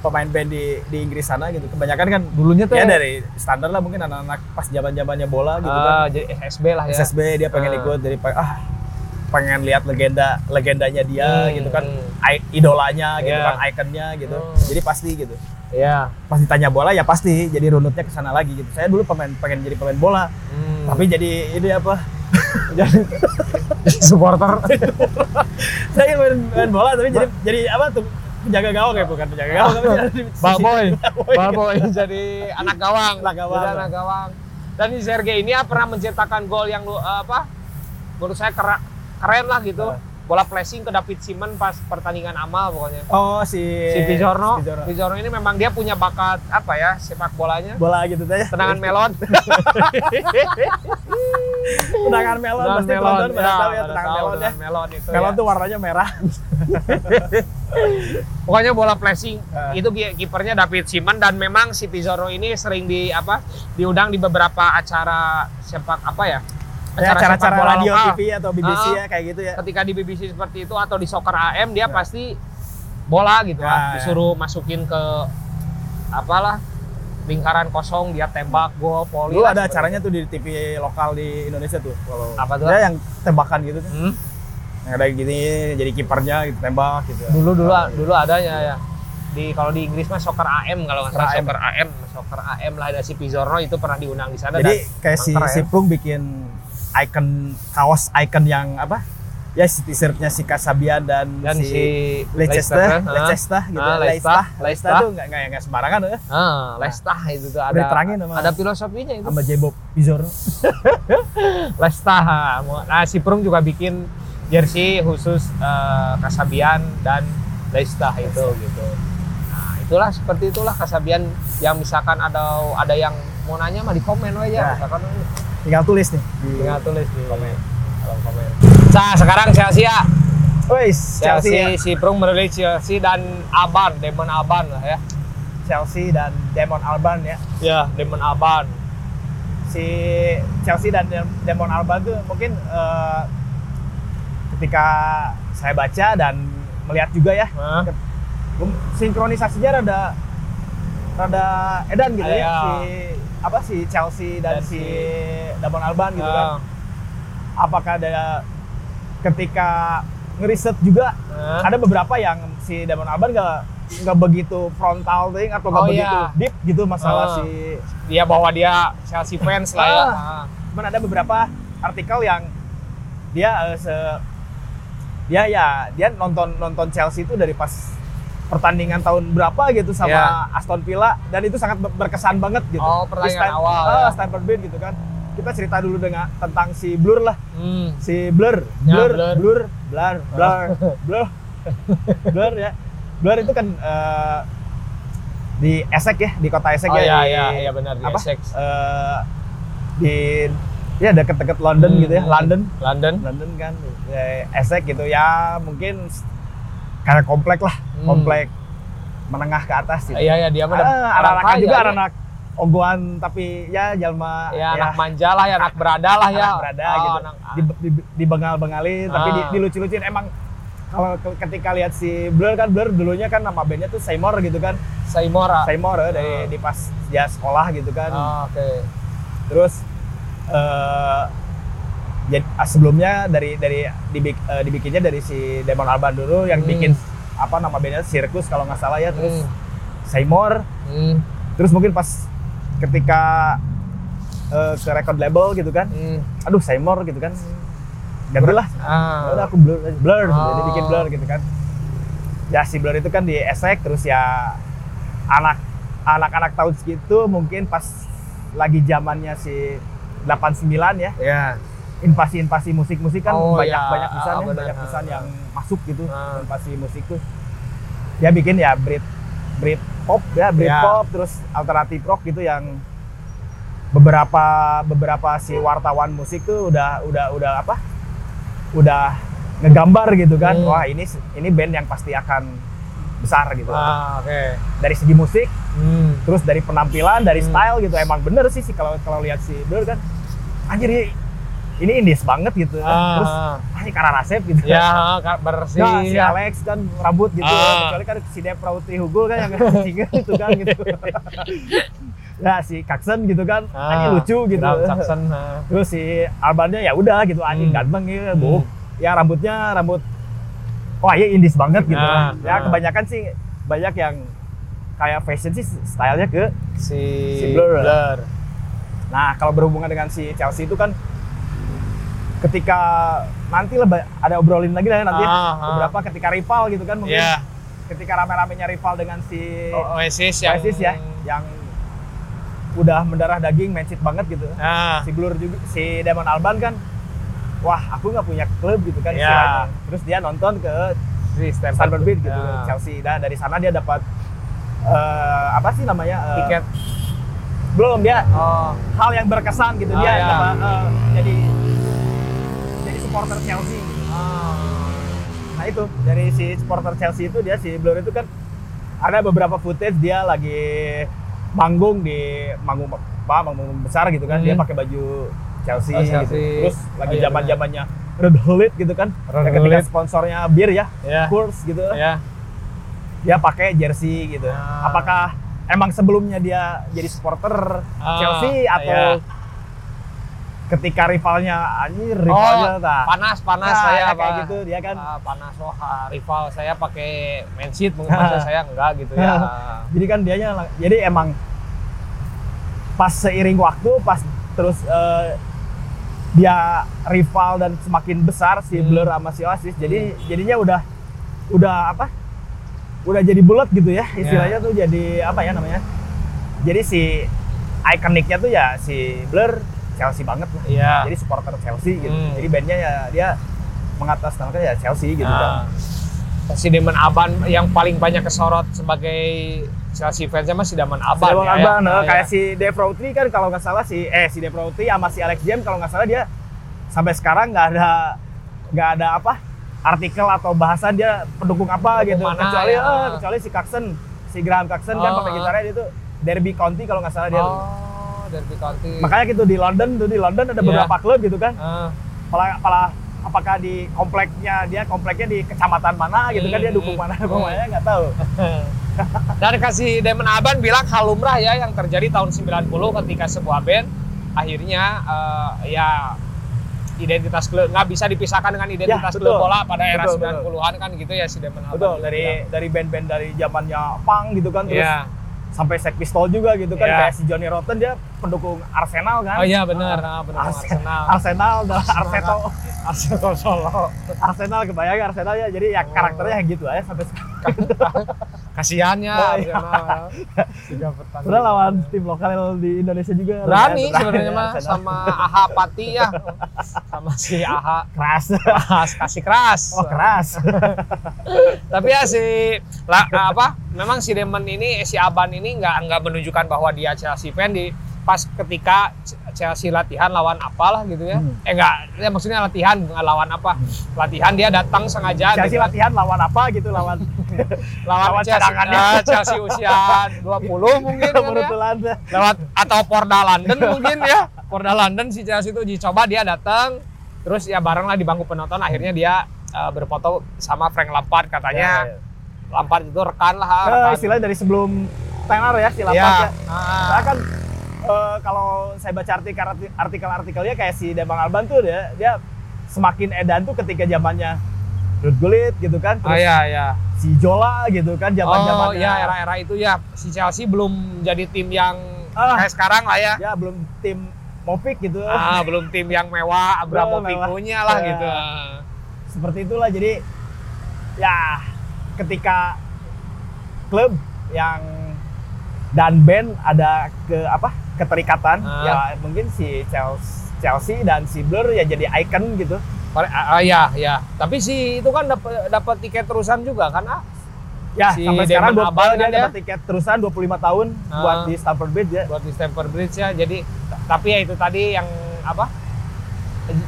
pemain band di di Inggris sana gitu kebanyakan kan dulunya tuh ya dari standar lah mungkin anak-anak pas zaman zamannya bola gitu Ah, kan jadi SSB lah ya SSB dia pengen Ah. ikut dari ah pengen lihat legenda legendanya dia Hmm, gitu kan hmm. Idolanya gitu Iya. kan ikonnya gitu Hmm. jadi pasti gitu Iya. pas ditanya bola ya pasti jadi runutnya ke sana lagi gitu saya dulu pemain pengen jadi pemain bola Hmm. tapi jadi ini apa jadi supporter saya ingin main, main bola tapi jadi jadi apa tuh penjaga gawang ya bukan penjaga gawang tapi jadi Balboy. Balboy. Balboy jadi anak gawang. Anak gawang. Jadi anak gawang. Dan si Sergei ini ya pernah menciptakan gol yang lu- apa? Menurut saya kera- keren lah gitu. Ah. Bola flashing ke David Simon pas pertandingan amal pokoknya. oh si Si Pizorno, Pizorno. Pizorno ini memang dia punya bakat apa ya sepak bolanya. bola gitu teh Tendangan melon. tendangan melon Tendangan pasti melon. penonton pada Ya, tahu ya pada tendangan tahu melon ya melon itu. melon ya. tuh warnanya merah Pokoknya bola flashing Ah. itu ki- kipernya David Simon dan memang si Pizarro ini sering di apa diundang di beberapa acara sepak apa ya ya sepak acara-acara bola radio lokal. TV atau BBC Ah. ya kayak gitu ya Ketika di BBC seperti itu atau di Soccer AM dia Ya. pasti bola gitu Ya, kan. ya. disuruh masukin ke apalah lingkaran kosong dia tembak gol dulu lah, ada acaranya tuh di TV lokal di Indonesia tuh kalau Apa tuh? ya yang tembakan gitu tuh. Hmm? yang ada gini jadi kipernya gitu tembak gitu Dulu dulu dulu adanya ya. Di kalau di Inggris mah Soccer AM kalau nggak salah Soccer AM, Soccer AM lah ada si Pizarro itu pernah diundang di sana jadi kayak si keren. si Prung bikin icon kaos icon yang apa ya si t-shirtnya si Kasabian dan, dan si, si Leicester. Leicester gitu, Ah, Leicester, Leicester, Leicester tuh nggak nggak nggak sembarangan ya, Ah, Leicester itu tuh ada diterangin sama- ada filosofinya itu. sama J Bob Pizarro. Leicester. Nah, si Prung juga bikin jersey khusus eh, Kasabian dan Leicester itu gitu. Nah, itulah seperti itulah Kasabian yang misalkan ada ada yang mau nanya mah di komen aja. Ya. Misalkan Tinggal tulis nih di tinggal tulis di komen. kolom komen. Nah, sekarang Chelsea ya. Wes, Chelsea, Chelsea, ya. si Prung merilis Chelsea dan Aban, Demon Aban lah ya. Chelsea dan Damon Alban ya. Ya, Demon Aban. Si Chelsea dan Dem- Damon Alban tuh mungkin eh, ketika saya baca dan melihat juga ya Hah? um, sinkronisasinya rada rada edan gitu ya Iya. si apa si Chelsea dan, Dan si, si- Damon Alban gitu Ah, kan apakah ada ketika ngeriset juga ah. ada beberapa yang si Damon Alban nggak nggak begitu frontal thing atau nggak Oh, begitu iya. deep gitu masalah Ah. si dia bahwa dia Chelsea fans lah ya. Ah. Ah. cuman ada beberapa artikel yang dia eh, se dia ya dia nonton nonton Chelsea itu dari pas pertandingan tahun berapa gitu sama Iya. Aston Villa dan itu sangat ber- berkesan banget gitu. Oh, Di pertandingan Stan- awal, ah, ya. Stamford Bridge gitu kan. Kita cerita dulu dengan tentang si Blur lah, Hmm. si Blur, Ya, Blur, Blur. Blur, Blur, Blur, Blur, Blur ya. Blur itu kan eh, di Essex ya, di kota Essex Oh ya. iya di- iya iya benar di apa? Essex. eh, di ya deket-deket London Hmm. gitu ya, London. London. London kan ya, Essex gitu ya mungkin kayak komplek lah Hmm. komplek menengah ke atas gitu Iya iya dia mah ada- ah, anak-anak juga ya. anak ogohan tapi ya jalma Ya, anak manja lah ya anak berada lah ya. anak berada Oh, gitu anak- di, di, dibengal-bengalin tapi Ah. di, dilucu-lucuin emang kalau ke- ketika lihat si Blur kan Blur dulunya kan nama bandnya tuh Seymour gitu kan Seymour. ah. Seymour eh, dari Ah. di pas dia sekolah gitu kan Ah, Oke. terus eh jadi ah, sebelumnya dari dari dibik, eh, dibikinnya dari si Damon Albarn dulu yang Hmm. bikin apa nama bandnya Circus kalau nggak salah ya terus Hmm. Seymour Hmm. terus mungkin pas ketika eh, ke record label gitu kan Hmm. aduh Seymour gitu kan gantilah Ah. udah aku blur blur Oh. jadi bikin blur gitu kan ya si blur itu kan di esek terus ya anak anak-anak tahun segitu mungkin pas lagi zamannya si 89 ya Ya. Invasi-invasi musik-musik kan Oh, banyak ya. banyak pesan Ah, ya, banyak pesan Ah. yang masuk gitu Ah. invasi musik tuh dia bikin ya Brit Brit pop ya Brit Ya. pop terus alternatif rock gitu yang beberapa beberapa si wartawan musik tuh udah udah udah apa udah ngegambar gitu kan Hmm. wah ini ini band yang pasti akan besar gitu Ah, oke. dari segi musik Hmm. terus dari penampilan dari Hmm. style gitu emang bener sih sih kalau kalau lihat si Blur kan anjir ini indies banget gitu Ah. terus ah ini karena rasep gitu Ya, Kak, bersih. Nah, si. Alex kan rambut gitu Ah. kecuali kan si Dev Rauti Hugo kan yang singa itu kan gitu ya si Kaksen gitu kan Ah, anjing lucu gitu Jackson. ah. terus si Albannya ya udah gitu anjing Hmm. ganteng gitu Hmm. bu ya rambutnya rambut wah ya indies banget gitu Ah, ya ah. kebanyakan sih banyak yang kayak fashion sih stylenya ke Si, Si Blur. Blur. Nah, kalau berhubungan dengan si Chelsea itu kan ketika nanti ba- ada obrolin lagi lah ya nanti ya. Ah, ah. beberapa ketika rival gitu kan mungkin Ya, ketika rame-ramenya rival dengan si O- Oasis yang Oasis ya yang udah mendarah daging match it banget gitu. Ah, Si Blur juga si Damon Alban kan wah aku nggak punya klub gitu kan Ya. istilahnya. Terus dia nonton ke si Stanford Bridge gitu Ya. Chelsea. Dan dari sana dia dapat eh, apa sih namanya? eh, Tiket. belum dia Oh, hal yang berkesan gitu Ah, dia ya. dapat, jadi jadi supporter Chelsea. ah. Nah itu dari si supporter Chelsea itu dia si Blur itu kan ada beberapa footage dia lagi manggung di manggung apa manggung besar gitu kan Hmm. dia pakai baju Chelsea, Oh, gitu. Chelsea. terus lagi Oh, iya, zaman zamannya Red Hullet gitu kan Red Ya, ketika Hullet. sponsornya bir ya Ya. Coors gitu Ya. dia pakai jersey gitu Ah. apakah emang sebelumnya dia jadi supporter Ah, Chelsea atau iya. Ketika rivalnya anjir rivalnya Oh, tah. panas panas Nah, saya ya kayak apa gitu dia kan? Ah, panas wah ah, rival saya pakai man sheet mungkin saya enggak gitu ya. Jadi kan dianya jadi emang pas seiring waktu pas terus eh, dia rival dan semakin besar si Hmm. Blur sama si Oasis jadi jadinya udah udah apa? Udah jadi bulat gitu ya. istilahnya tuh jadi apa ya namanya? Jadi si ikoniknya tuh ya si Blur Chelsea banget lah iya jadi supporter Chelsea gitu Hmm. jadi bandnya ya dia mengatasnamakan ya Chelsea gitu kan Ah. si Damon Alban yang paling banyak kesorot sebagai Chelsea fansnya mah si Damon Alban Damon ya, ya. eh, Ah, kayak ya. si Dave Rowtry kan kalau nggak salah si eh si Dave Rowtry sama si Alex James kalau nggak salah dia sampai sekarang nggak ada nggak ada apa artikel atau bahasan dia pendukung apa Pendukung gitu mana, kecuali ya. eh, kecuali si Coxon si Graham Coxon kan Oh, pakai ah. gitarnya dia tuh Derby County kalau nggak salah dia oh Derby County makanya gitu di London tuh di London ada Iya. beberapa klub gitu kan Ah. Apala, apala- apakah di kompleknya dia kompleknya di kecamatan mana gitu kan dia dukung mana hmm. pokoknya nggak tahu Dan kasih Damon Albarn bilang hal lumrah ya yang terjadi tahun 90 ketika sebuah band akhirnya eh, ya identitas klub nggak bisa dipisahkan dengan identitas Ya, betul. klub bola pada era Betul, betul. 90-an kan gitu ya si Damon Albarn. betul juga dari bilang. dari band-band dari zamannya punk gitu kan terus Iya. Sampai Sex Pistol juga gitu kan. Iya. kayak si Johnny Rotten dia pendukung Arsenal kan. Oh iya benar, nah, benar Ars- Arsenal. Arsenal dan Arseto Arsenal Solo. Arsenal kebayang Arsenal ya jadi ya Oh. karakternya yang gitu aja sampai sekarang Kasihannya Oh, iya. Arsenal. Tiga pertandingan. Sebenarnya lawan tim lokal di Indonesia juga berani lumayan sebenarnya ya, mah Arsenal. sama Aha Pati ya. Sama si Aha keras keras, kasih keras. oh keras Tapi ya si lah, apa? Memang si Demon ini si Aban ini nggak nggak menunjukkan bahwa dia Chelsea fan di pas ketika Chelsea latihan lawan apalah gitu ya. Hmm. Eh enggak, ya maksudnya latihan bukan lawan apa. Latihan dia datang sengaja Chelsea gitu. latihan lawan apa gitu lawan lawan, lawan Chelsea, cadangannya. ah, Chelsea usia 20 mungkin kan ya. Berutulan lewat atau Porda London mungkin ya Porda London si Chelsea itu dicoba dia datang terus ya bareng lah di bangku penonton akhirnya dia eh, berfoto sama Frank Lampard katanya Ya, ya. Lampard itu rekan lah Eh, rekan. istilahnya dari sebelum tenar ya si. Lampard ya. Ah. Saya kan eh, kalau saya baca artikel artikel-artikelnya kayak si Demang Alban tuh dia dia semakin edan tuh ketika zamannya Ruud Gullit gitu kan, Ah, terus iya, iya. si Jola gitu kan zaman Oh zamannya ya era-era itu ya si Chelsea belum jadi tim yang Ah. kayak sekarang lah ya. ya belum tim Movik gitu. Ah, belum tim yang mewah, berapa pingunya lah Ya. gitu. Seperti itulah jadi ya ketika klub yang dan band ada ke apa keterikatan Ah. ya mungkin si Chelsea, Chelsea dan si Blur ya jadi icon gitu. Ah, ah, ya, ya. Tapi si itu kan dapat dapat tiket terusan juga kan? Ah? Ya, Si sampai sekarang dua, Albarn dia kan ya? dapat tiket terusan 25 tahun Ah. buat di Stamford Bridge ya. buat di Stamford Bridge ya. Jadi tapi ya itu tadi yang apa?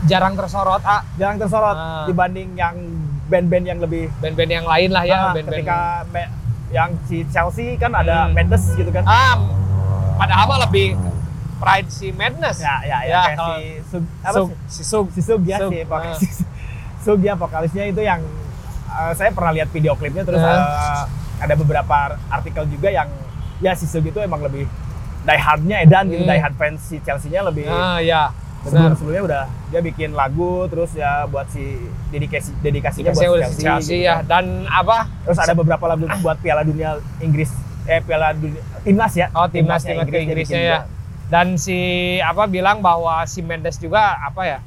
Jarang tersorot ah Jarang tersorot Ah. dibanding yang band-band yang lebih band-band yang lain lah ya, band-band. ketika me- yang si Chelsea kan ada Hmm. Mendes gitu kan. Ah, padahal mah lebih Pride si Madness. Ya, ya, ya, Ya, kalau- si Sug, apa Sug, si Sug. si Sug ya Sug, si vokal- si Sug ya vokalisnya itu yang eh, saya pernah lihat video klipnya terus Ah. eh, ada beberapa artikel juga yang ya si Sug itu emang lebih die hardnya Edan gitu Hmm. die hard fans si Chelsea-nya lebih Ah, ya. sebelum sebelumnya udah dia bikin lagu terus ya buat si dedikasi dedikasinya Dikasih buat Chelsea, Chelsea gitu ya. Dan apa? terus ada beberapa lagu buat Piala Dunia Inggris eh Piala Dunia timnas ya Oh, timnas timnas ke Inggrisnya ya. Dan si apa bilang bahwa si Mendes juga apa ya?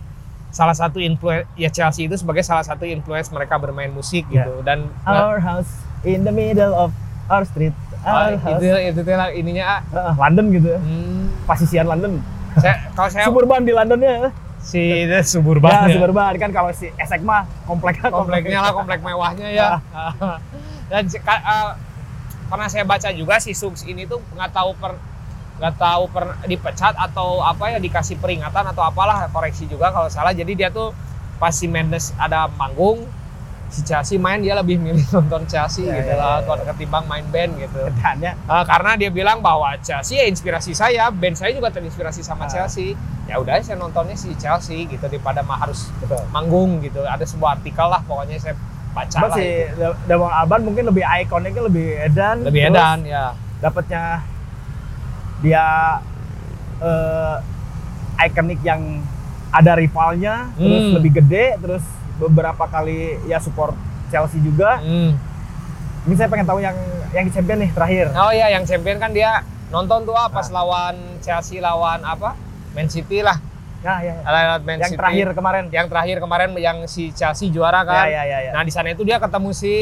Salah satu influence ya Chelsea itu sebagai salah satu influence mereka bermain musik Ya. gitu. Dan Our house in the middle of our street oh, our house itu itu lah ininya ah. Heeh, London gitu Hmm, pasisian London saya kalau saya suburban di Londonnya si itu suburban ya, ya. suburban kan kalau si Esek mah kompleknya kompleknya lah komplek mewahnya ya dan si- ka- eh, pernah saya baca juga si Sugs ini tuh nggak tahu per nggak tahu per dipecat atau apa ya dikasih peringatan atau apalah koreksi juga kalau salah jadi dia tuh pas si Mendes ada manggung si Chelsea main dia lebih milih nonton Chelsea Ya, gitu ya, lah ya. kalau ketimbang main band gitu Eh, karena dia bilang bahwa Chelsea ya inspirasi saya band saya juga terinspirasi sama Ah. Chelsea ya udah saya nontonnya si Chelsea gitu daripada mah harus betul. manggung gitu. Ada sebuah artikel lah pokoknya saya baca Cuma lah. si itu. Damon Alban mungkin lebih ikoniknya lebih edan. Lebih terus edan ya. Dapatnya dia eh, ikonik yang ada rivalnya, terus Hmm. lebih gede, terus beberapa kali ya support Chelsea juga. Hmm. Ini saya pengen tahu yang yang champion nih terakhir. Oh iya yang champion kan dia nonton tuh ah, pas Ah. lawan Chelsea lawan apa? Man City lah. Nah, ya, ya. Lawan Man yang City. terakhir kemarin. Yang terakhir kemarin yang si Chelsea juara kan. Ya, ya, ya, ya. Nah di sana itu dia ketemu si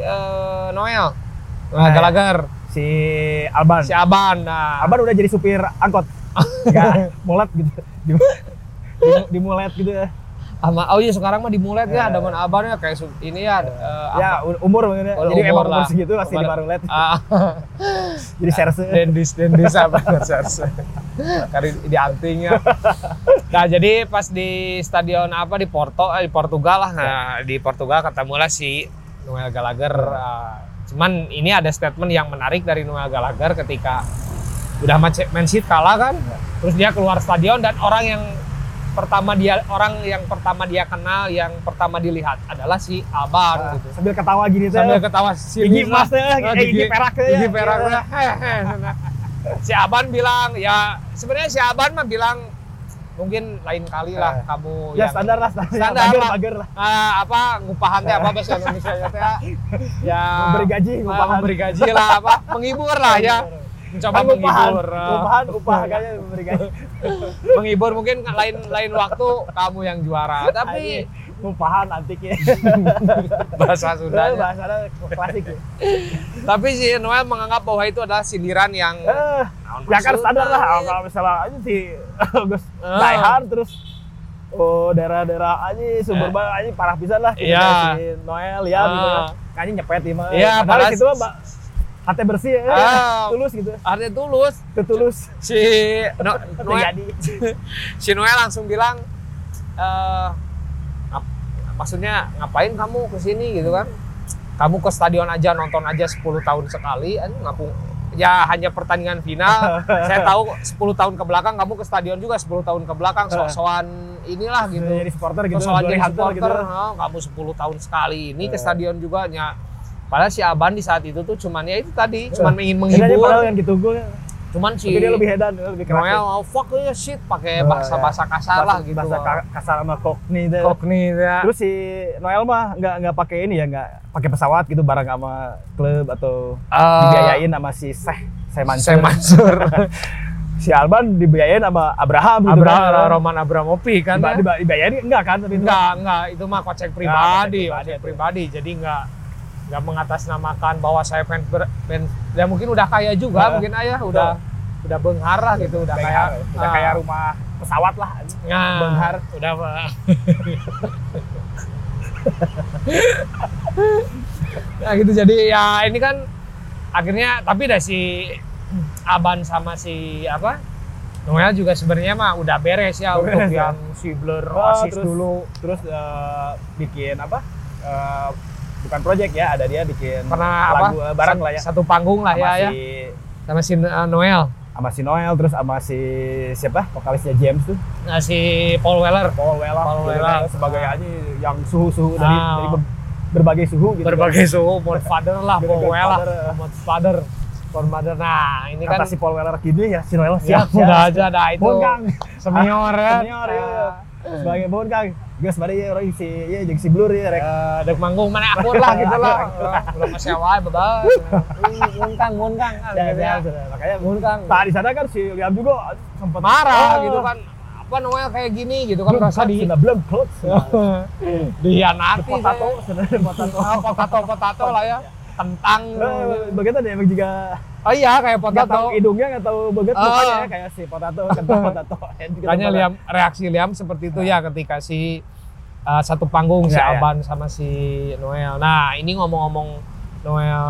eh, Noel. Ah, Nah, ya. Gallagher, si Alban. si Aban. Nah, Alban udah jadi supir angkot. Enggak mulet gitu. Di, gitu ya. Sama oh iya sekarang mah dimulet ya, Ya. ada man Aban ya kayak ini ya eh, Ya, umur mungkin ya. Oh, Jadi umur emang umur segitu pasti Umur- dimarulet. Ah, Jadi serse. dendis dendis apa serse kari di antingnya nah jadi pas di stadion apa di Porto eh, di Portugal lah nah di Portugal ketemulah si Noel Gallagher Ah, cuman ini ada statement yang menarik dari Noel Gallagher ketika udah Man City kalah kan terus dia keluar stadion dan orang yang pertama dia orang yang pertama dia kenal yang pertama dilihat adalah si Alban Nah, gitu sambil ketawa gini tuh. sambil ketawa si Gigi emas teh, Oh, eh, gigi perak teh ya. gigi perak. Hehehe. si Aban bilang ya sebenarnya si Aban mah bilang mungkin lain kali lah Eh. kamu Ya yang standar lah, standar, Standar bager, lah. lah. ah, apa ngupahan teh apa bahasa Indonesia ya ya Memberi gaji, ah, ngupahan. memberi gaji lah apa menghibur lah ya mencoba Kan menghibur Ah. upahan, upah kayaknya memberi gaji. menghibur mungkin lain lain waktu kamu yang juara tapi upahan antiknya. bahasa Sundanya Bahasanya klasik ya. tapi si Noel menganggap bahwa itu adalah sindiran yang Eh, ya kan standar lah ya. kalau misalnya aja si Gus hard terus oh daerah-daerah aja suburban aja parah pisan lah Iya. si Noel ya gitu Ah. kan kayaknya nyepet ya mah Iya, padahal situ mah hati bersih ya Ah. tulus gitu artinya tulus ketulus si no, Noel, si Noel langsung bilang eh ngap- maksudnya ngapain kamu ke sini gitu kan kamu ke stadion aja nonton aja 10 tahun sekali anjing ngapu ya hanya pertandingan final. saya tahu 10 tahun ke belakang kamu ke stadion juga 10 tahun ke belakang sok-sokan inilah gitu. Jadi supporter gitu. Sok-sokan jadi hunter supporter. Oh, kamu 10 tahun sekali ini ke Eh. stadion juga ya. Padahal si Aban di saat itu tuh cuman ya itu tadi, cuman ingin Ini aja menghibur. padahal yang ditunggu. Cuman si Tapi dia lebih hedan, lebih keras. Noel mau fuck ya shit pakai Oh, bahasa-bahasa kasar lah gitu. Bahasa ka- kasar sama Cockney itu. Cockney ya. Terus si Noel mah nggak nggak pakai ini ya, nggak pakai pesawat gitu bareng sama klub atau Eh, dibiayain sama si Seh, Seh Mansur. Saya Mansur. Si Alban dibiayain sama Abraham gitu Abra, kan. Roman Abramovic kan. Diba- ya? dibiayain enggak kan tapi Enggak, enggak, itu mah kocek pribadi, kocek pribadi kocek pribadi. Jadi enggak enggak mengatasnamakan bahwa saya fans ber, fans ya mungkin udah kaya juga Nah, mungkin ayah udah udah benghar lah gitu, udah kayak udah ah, kayak rumah pesawat lah. nah, benghar. udah nah gitu jadi ya ini kan akhirnya tapi dah si Aban sama si apa Noel juga sebenarnya mah udah beres ya Udah untuk beres ya. yang si Blur Oh, terus- dulu Terus eh, bikin apa? Eh, bukan project ya, ada dia bikin pernah lagu apa eh, bareng lah ya. satu panggung lah Sama ya si ya sama si uh, Noel sama si Noel terus sama si siapa? Vokalisnya James tuh. nah, si Paul Weller Paul Weller, Paul Weller. kan, sebagai aja yang suhu-suhu dari, Ah. dari ber- berbagai suhu gitu. berbagai suhu Godfather lah Paul Weller Godfather. Godfather Godfather nah ini Kata kan si Paul Weller gini ya, si Noel ya, siap, udah aja dah itu Bon Kang. senior ya Senior ya. Sebagai Bon Kang. Gas pada ya orang si ya jeung si Blur ya rek. Eh, dek manggung mana akur lah gitu lah belum masih awal bebas mun kang mun kang Ya, gitu ya, ya. Makanya mun kang Nah, di sana kan si Liam juga sempat marah Oh, gitu kan apa Noel kayak gini gitu kan merasa di sudah belum close. dihianati Potato, saya. sudah potato. Ah, potato potato lah ya kentang Eh, Begitu deh emang juga oh iya kayak nggak tahu potato hidungnya nggak tahu begitu Ah. mukanya ya, kayak si potato kentang potato. Makanya Liam reaksi Liam seperti itu ya ketika si uh, satu panggung si Ya, ya. Alban sama si Noel. Nah ini ngomong-ngomong Noel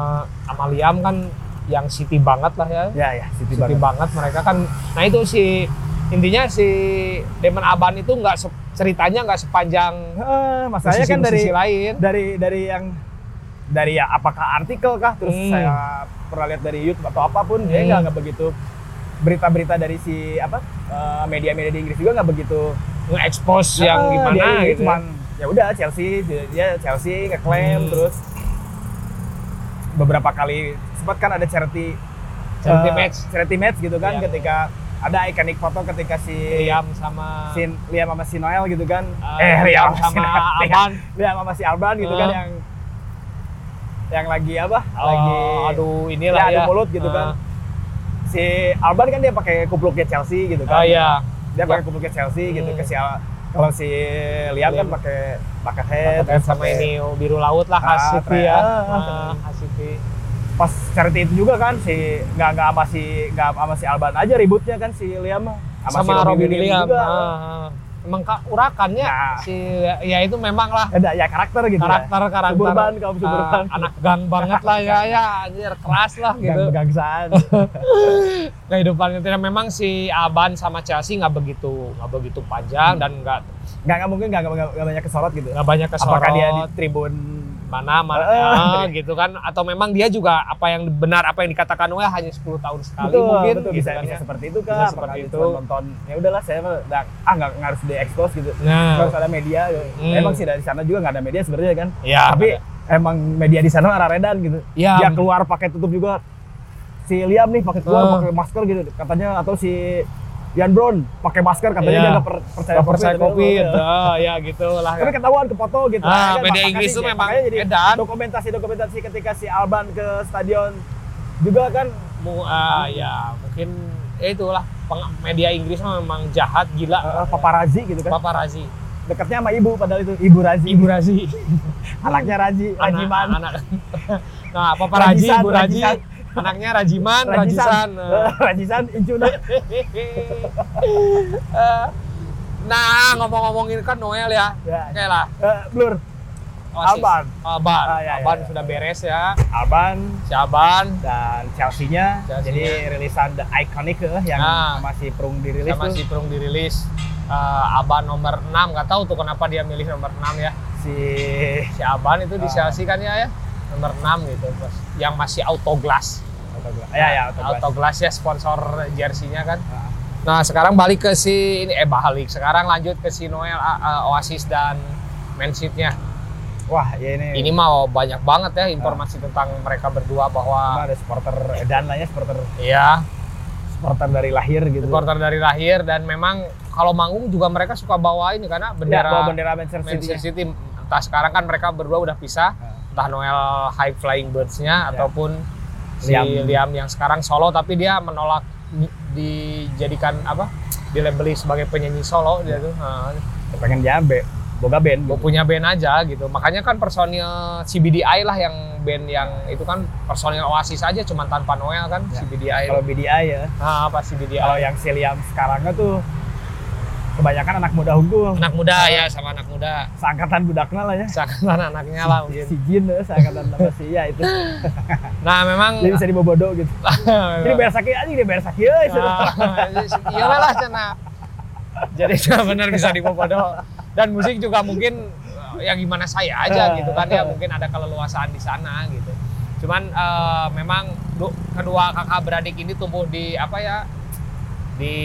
sama Liam kan yang city banget lah ya. Ya ya, Siti City banget. banget mereka kan. Nah itu si intinya si Demon Aban itu nggak ceritanya nggak sepanjang Eh, masalahnya kan dari lain. dari dari yang dari ya apakah artikel kah terus Hmm. saya pernah lihat dari YouTube atau apa pun dia Hmm. nggak nggak begitu berita-berita dari si apa eh, media-media di Inggris juga nggak begitu nge-expose yang Ah, gimana dia gitu. cuman ya udah Chelsea dia, dia Chelsea ngeklaim Hmm. terus beberapa kali sempat kan ada charity Charity eh, match. charity match gitu kan Iya. ketika ada ikonik foto ketika si Liam sama si Liam sama si Noel gitu kan uh, eh Liam sama si Noel. Aban. Liam sama si Alban gitu kan Ah. yang yang lagi apa Oh, lagi aduh inilah ya, ya. mulut gitu Ah. kan si Alban kan dia pakai kupluknya Chelsea gitu Oh kan iya. dia pakai Ya. kupluknya Chelsea gitu Hmm. ke si Al- kalau si Liam kan pakai pakai head terus sama ini oh, biru laut lah Ah, khas keren. ya. Ah, Ah, khas City. pas charity itu juga kan si nggak nggak sama si nggak sama si Alban aja ributnya kan si Liam si Sama, Robbie Robin Williams. juga Ah, ah. Emang ka- urakannya Nah. si ya itu memang lah ada ya karakter gitu karakter ya. karakter suburban kaum ah, suburban anak gang banget lah ya ya anjir keras lah gang gitu. begangsaan kehidupan itu memang si Aban sama Chelsea nggak begitu nggak begitu panjang dan nggak nggak mungkin nggak banyak kesorot gitu. Nggak banyak kesorot apakah dia di tribun mana mana ah, gitu kan. Atau memang dia juga apa yang benar apa yang dikatakan Noel hanya 10 tahun sekali betul, mungkin betul, gitu bisa kan bisa ya. seperti itu Bisa kan seperti itu. nonton ya udahlah saya udah, ah nggak harus diekspos gitu. Nah. Harus ada media Hmm. emang sih dari sana juga nggak ada media sebenarnya kan. Ya tapi emang media di sana arah redan gitu. Ya dia keluar pakai tutup juga. Si Liam nih pakai keluar Ah. pakai masker gitu katanya. Atau si Ian Brown pakai masker katanya Iya. dia nggak per- percaya nggak percaya covid. Iya. ah, ya gitu lah tapi ketahuan ke foto gitu. Ah, media Inggris sih, tuh ya, memang jadi edan. dokumentasi dokumentasi ketika si Alban ke stadion. Juga kan Mu- ah, ya mungkin ya itulah. Media Inggris memang jahat gila. Eh, paparazi gitu kan. Paparazi dekatnya sama ibu padahal itu ibu Razi. Ibu Razi. Anaknya Raji Rajiman. anak, anak. nah paparazi Rajisan, ibu Raji Rajisan. Anaknya Rajiman Rajisan. Rajisan. Incuna Eh, nah ngomong-ngomongin kan Noel ya. Ya. Oke lah. Eh, Blur. Oasis. Alban. Alban Ah, ya, ya, Alban ya. sudah beres ya. Alban si Alban dan Chelsea-nya. Chelsea-nya. jadi rilisan The Iconic eh, yang Nah. masih perung dirilis si Prung dirilis. Eh, Aban nomor 6 nggak tahu tuh kenapa dia milih nomor 6 ya. Si si Aban itu di Ah. Chelsea kan ya ya nomor 6 gitu yang masih auto glass Autoglass. Ya ya autoglass. Autoglass ya sponsor jersey-nya kan. Ah. Nah, sekarang balik ke si ini eh balik. Sekarang lanjut ke si Noel ah, Oasis dan Manseed-nya. Wah, ya ini. Ini mah banyak banget ya informasi tentang mereka berdua bahwa ada supporter edan lah ya, supporter ya supporter dari lahir gitu. supporter dari lahir dan memang kalau manggung juga mereka suka bawa ini karena Ya, bendera bawa bendera Manchester City. Manchester City. Entah sekarang kan mereka berdua udah pisah, Ah. Entah Noel High Flying Birds-nya Ya. ataupun si Liam. Liam. yang sekarang solo tapi dia menolak di- dijadikan apa? dilabeli sebagai penyanyi solo dia tuh. Nah, Ya, pengen jambe, boga band. Gitu. punya band aja gitu. Makanya kan personil CBDI lah yang band yang itu kan personil Oasis aja cuman tanpa Noel kan Ya. CBDI. Kalau BDI ya, Nah, apa CBDI? kalau yang si Liam sekarangnya tuh kebanyakan anak muda unggul. anak muda ya sama anak muda. Seangkatan budaknya lah ya. Seakan anaknya lah mungkin. Si Jin ya, seangkatan sama si ya itu. Nah, memang Jadi bisa dibobodo gitu. Jadi bayar sakit aja dia bayar sakit euy. Nah, iya lah cina. Jadi benar bisa dibobodo. Dan musik juga mungkin eh, ya gimana saya aja gitu kan ya mungkin ada keleluasaan di sana gitu. Cuman eh, memang du- kedua kakak beradik ini tumbuh di apa ya di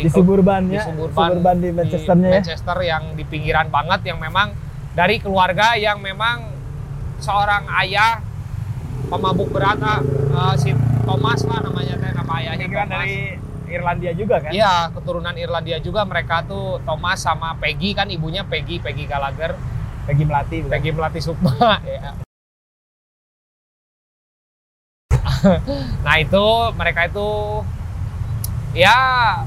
Di suburban di ya. suburban, Suburban di Manchesternya ya. Manchester yang di pinggiran banget yang memang dari keluarga yang memang seorang ayah pemabuk berat eh, si Thomas lah namanya teh nama ayahnya kan Thomas. dari Irlandia juga kan? Iya, keturunan Irlandia juga mereka tuh Thomas sama Peggy kan ibunya Peggy, Peggy Gallagher, Peggy Melati. bukan? Peggy Melati Sukma. ya. nah itu mereka itu ya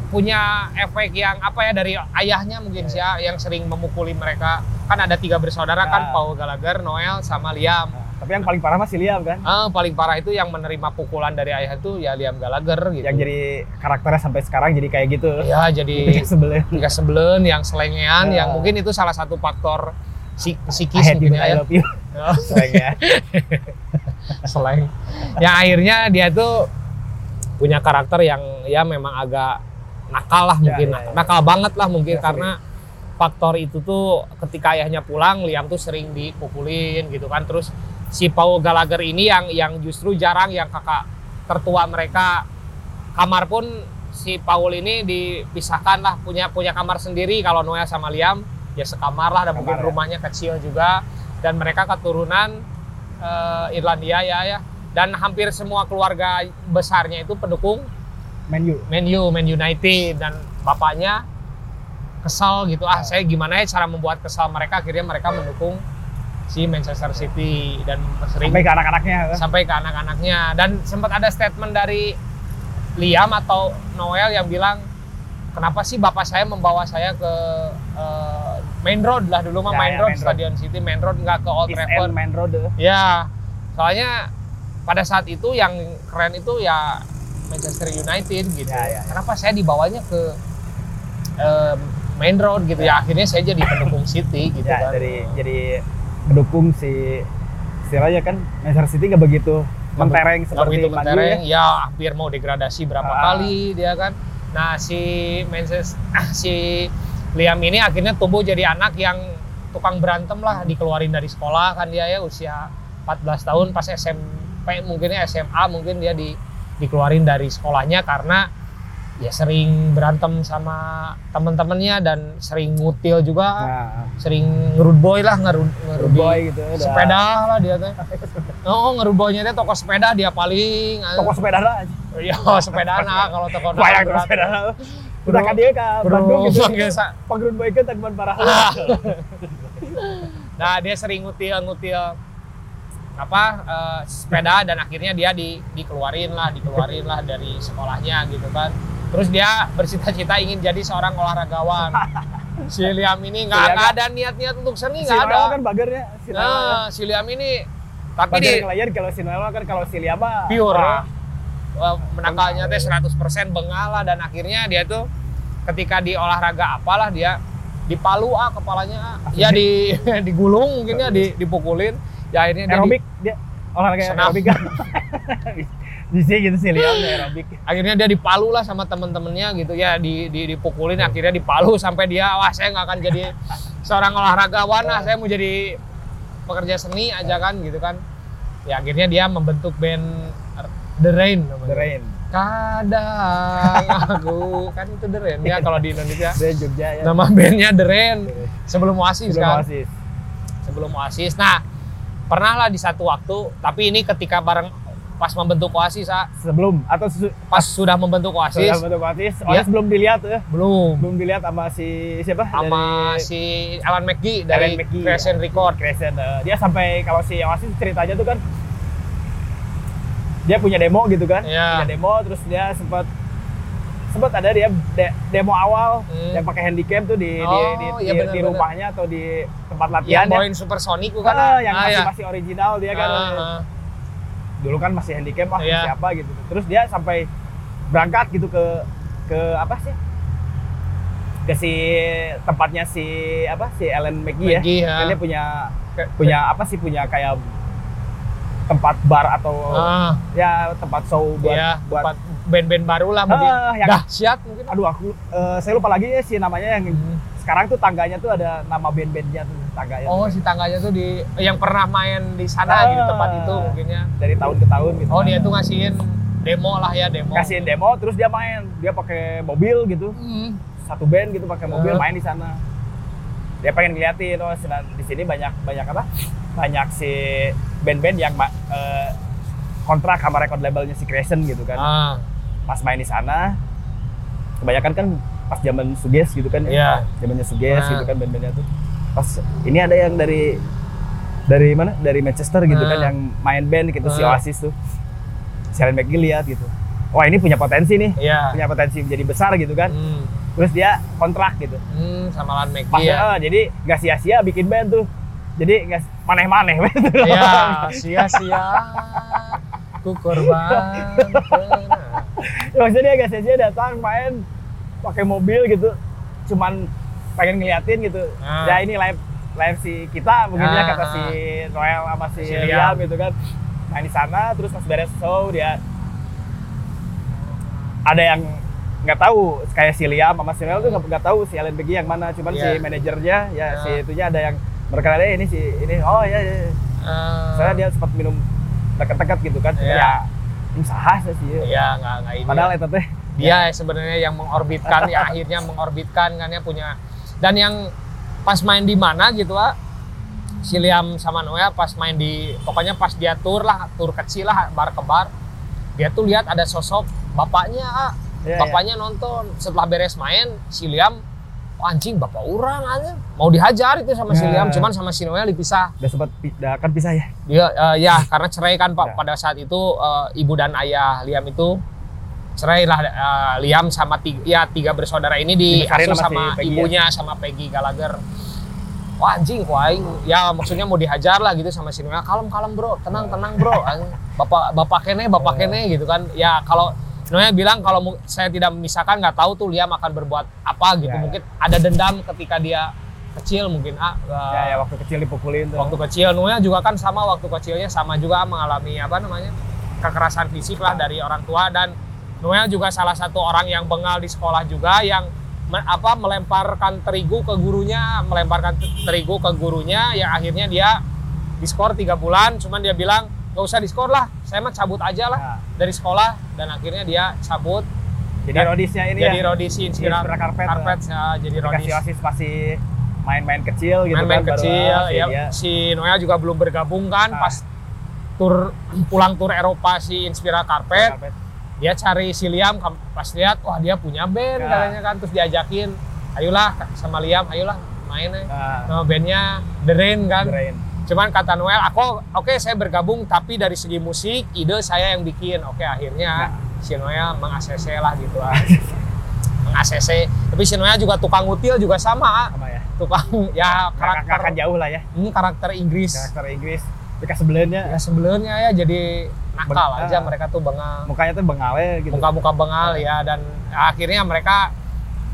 punya efek yang apa ya dari ayahnya mungkin sih ya yang sering memukuli mereka kan ada tiga bersaudara kan Ya. Paul Gallagher, Noel sama Liam. Nah, tapi yang paling parah masih Liam kan? Ah, paling parah itu yang menerima pukulan dari ayah itu ya Liam Gallagher gitu. Yang jadi karakternya sampai sekarang jadi kayak gitu. ya jadi Ketika sebelnya. tiga sebelen yang selengean Ya. yang mungkin itu salah satu faktor si- I psikis hate you, mungkin I ya. Sering ya. seleng yang akhirnya dia tuh punya karakter yang ya memang agak nakal lah Ya, mungkin. ya, ya. nakal banget lah mungkin Ya, karena faktor itu tuh ketika ayahnya pulang Liam tuh sering dipukulin gitu kan. Terus si Paul Gallagher ini yang yang justru jarang yang kakak tertua mereka. Kamar pun si Paul ini dipisahkan lah punya punya kamar sendiri. Kalau Noel sama Liam ya sekamar lah dan mungkin Kamar ya. rumahnya kecil juga. Dan mereka keturunan eh, Irlandia ya ya dan hampir semua keluarga besarnya itu pendukung Man U. Man U, Man United dan bapaknya kesal gitu ah saya gimana ya cara membuat kesal mereka akhirnya mereka mendukung si Manchester City dan sering Sampai ke anak-anaknya. kan? sampai ke anak-anaknya dan sempat ada statement dari Liam atau Noel yang bilang kenapa sih bapak saya membawa saya ke eh, main road lah dulu mah Ya, main ya, road main road. Stadion City main road nggak ke Old Trafford Main Road. eh. ya soalnya pada saat itu yang keren itu ya Manchester United gitu Ya, ya, ya. kenapa saya dibawanya ke eh, main road gitu ya akhirnya saya jadi pendukung City gitu Ya, kan dari jadi mendukung si istilahnya kan Manchester City nggak begitu mentereng seperti begitu mentereng, ya. ya hampir mau degradasi berapa Ah. kali dia kan. Nah si Manchester, si Liam ini akhirnya tumbuh jadi anak yang tukang berantem lah, dikeluarin dari sekolah kan dia ya usia 14 tahun pas SMP mungkinnya SMA mungkin dia di dikeluarin dari sekolahnya karena ya sering berantem sama temen-temennya dan sering ngutil juga, Nah, sering ngerud boy lah ngerud, ngerud boy gitu. sepeda lah dia teh. Oh, ngerubohnya teh toko sepeda dia paling. Toko sepeda lah. Iya, sepeda nah kalau toko Bayang toko sepeda lah. Udah kan dia ke Bandung gitu. Pagrun boy kan teman parah. Nah, dia sering ngutil-ngutil apa eh, sepeda dan akhirnya dia di, dikeluarin lah, dikeluarin lah dari sekolahnya gitu kan. Terus dia bercita-cita ingin jadi seorang olahragawan. Si Liam ini nggak Liam nggak ada niat-niat untuk seni Si nggak Noel ada. kan bagernya. Si. Nah, si Liam ini tapi Bager di ngelayan kalau si Noel kan kalau si Liam pure Wah, menakalnya teh 100% bengal lah dan akhirnya dia tuh ketika di olahraga apalah dia dipalu ah kepalanya ah. ya di digulung mungkin ya di, dipukulin ya akhirnya dia di- aerobik dia olahraga Senam. aerobik kan. Bisa gitu si Liam aerobik. akhirnya dia dipalu lah sama temen-temennya gitu ya di, di dipukulin akhirnya dipalu sampai dia wah saya nggak akan jadi seorang olahragawan lah saya mau jadi pekerja seni aja kan gitu kan ya akhirnya dia membentuk band The Rain namanya. The Rain. Kadang aku kan itu The Rain ya kalau di Indonesia. Dari Jogja ya. Nama bandnya The Rain sebelum Oasis Sebelum kan. Oasis. Sebelum Oasis. Nah, pernah lah di satu waktu, tapi ini ketika bareng pas membentuk Oasis, ah. Sebelum atau su- pas sudah membentuk Oasis, sudah bentuk Oasis. Iya. Oasis belum dilihat ya. belum Belum dilihat sama si siapa? sama Dari si Alan McGee dari Alan McGee, Crescent ya. Record. Crescent. eh, dia sampai kalau si Oasis ceritanya tuh kan dia punya demo gitu kan. Iya. Punya demo terus dia sempat sempat ada dia de- demo awal Hmm. yang pakai handycam tuh di di, Oh, di, iya di- benar, di benar. rumahnya atau di tempat Yang latihan ya. bawain Supersonic bukan? Ah, yang Ah, masih ya. masih original dia kan. Ah, ah. Dulu kan masih handycam ah Iya. siapa gitu. Terus dia sampai berangkat gitu ke ke apa sih? Ke si tempatnya si apa si Ellen McGee, McGee, ya. ya. Kan dia punya punya apa sih punya kayak tempat bar atau Ah, ya tempat show buat iya, buat buat band-band baru lah mungkin. Ah, yang Dahsyat mungkin. aduh aku eh, saya lupa lagi ya si namanya yang Hmm. sekarang tuh tangganya tuh ada nama band-bandnya tuh tangganya Oh, tuh. si tangganya tuh di yang pernah main di sana Ah. gitu tempat itu mungkinnya. dari tahun ke tahun gitu Oh, dia tuh ngasihin demo lah ya, demo. kasihin demo terus dia main dia pakai mobil gitu Hmm. satu band gitu pakai mobil Ah. main di sana dia pengen ngeliatin oh di sini banyak banyak apa banyak si band-band yang eh, kontrak sama record labelnya si Crescent gitu kan Ah, pas main di sana kebanyakan kan pas zaman Suges gitu kan Iya. zamannya Suges Nah. gitu kan band-bandnya tuh pas ini ada yang dari dari mana dari Manchester gitu kan Nah. yang main band gitu si Nah. Oasis tuh si Alan McGee lihat gitu wah ini punya potensi nih Iya. punya potensi menjadi besar gitu kan Hmm. terus dia kontrak gitu Hmm, sama pas McGee ya. eh, jadi nggak sia-sia bikin band tuh jadi nggak maneh-maneh Iya, sia-sia ku korban. ya, maksudnya dia nggak sia-sia datang main pakai mobil gitu cuman pengen ngeliatin gitu Ah. ya ini live live si kita mungkin ya kata ah. si Noel sama si, Si Liam gitu kan main di sana terus pas beres show dia ada yang nggak tahu kayak si Liam sama si Noel tuh nggak tahu si Alan Becky yang mana cuman si Iya. manajernya ya Ah. si itunya ada yang berkenaan ini si ini oh ya, ya. Eh, soalnya dia sempat minum deket-deket gitu kan. Iya. ya sah sih Iya, nggak nggak ini. padahal itu teh. Dia sebenarnya yang mengorbitkan ya akhirnya mengorbitkan kan ya punya. Dan yang pas main di mana gitu ah si Liam sama Noel pas main di pokoknya pas dia tur lah tur kecil lah bar ke bar dia tuh lihat ada sosok bapaknya ah. Iya, bapaknya nonton. Setelah beres main si Liam "Oh, anjing bapak orang aja mau dihajar itu sama si Ya. Liam cuman sama si Noel dipisah udah sempat udah akan pisah ya dia eh, ya karena cerai kan pak Ya. pada saat itu eh, ibu dan ayah Liam itu cerai lah eh, Liam sama tiga, ya tiga bersaudara ini diasuh sama Peggy ya? ibunya sama Peggy Gallagher wah anjing wah ya maksudnya mau dihajar lah gitu sama si Noel kalem kalem bro tenang tenang bro bapak bapak kene bapak Ya. kene gitu kan ya kalau Noel bilang kalau saya tidak memisahkan nggak tahu tuh Liam akan berbuat apa gitu. Ya, ya. mungkin ada dendam ketika dia kecil mungkin ah eh, ya, ya waktu kecil dipukulin tuh. waktu kecil. Noel juga kan sama waktu kecilnya sama juga mengalami apa namanya kekerasan fisik lah dari orang tua. Dan Noel juga salah satu orang yang bengal di sekolah juga yang me- apa melemparkan terigu ke gurunya melemparkan te- terigu ke gurunya. Yang akhirnya dia diskor tiga bulan. Cuman dia bilang nggak usah diskor lah saya mah cabut aja lah. Nah, dari sekolah dan akhirnya dia cabut jadi Dan- rodisnya ini jadi ya rodisi inspira Inspira Karpet, karpet ya, jadi rodis osis masih main-main kecil gitu main-main kan kecil si ya dia. si Noel juga belum bergabung kan Ah. pas tur pulang tur Eropa si Inspira Karpet dia cari si Liam pas lihat wah dia punya band Ya. katanya kan terus diajakin ayolah sama Liam ayolah main Nah, nama bandnya The Rain kan keren. Cuman kata Noel aku oke saya bergabung tapi dari segi musik ide saya yang bikin. Oke akhirnya si Noel meng-ACC lah gitu lah meng-ACC tapi si Noel juga tukang util juga sama sama ya. Tukang ya karakter kakak jauh lah ya. Ini karakter Inggris. Karakter Inggris. Mereka sebelumnya ya sebelumnya ya jadi nakal Beng- aja ah. mereka tuh bengal. Mukanya tuh bengale gitu. Muka-muka bengal ya dan akhirnya mereka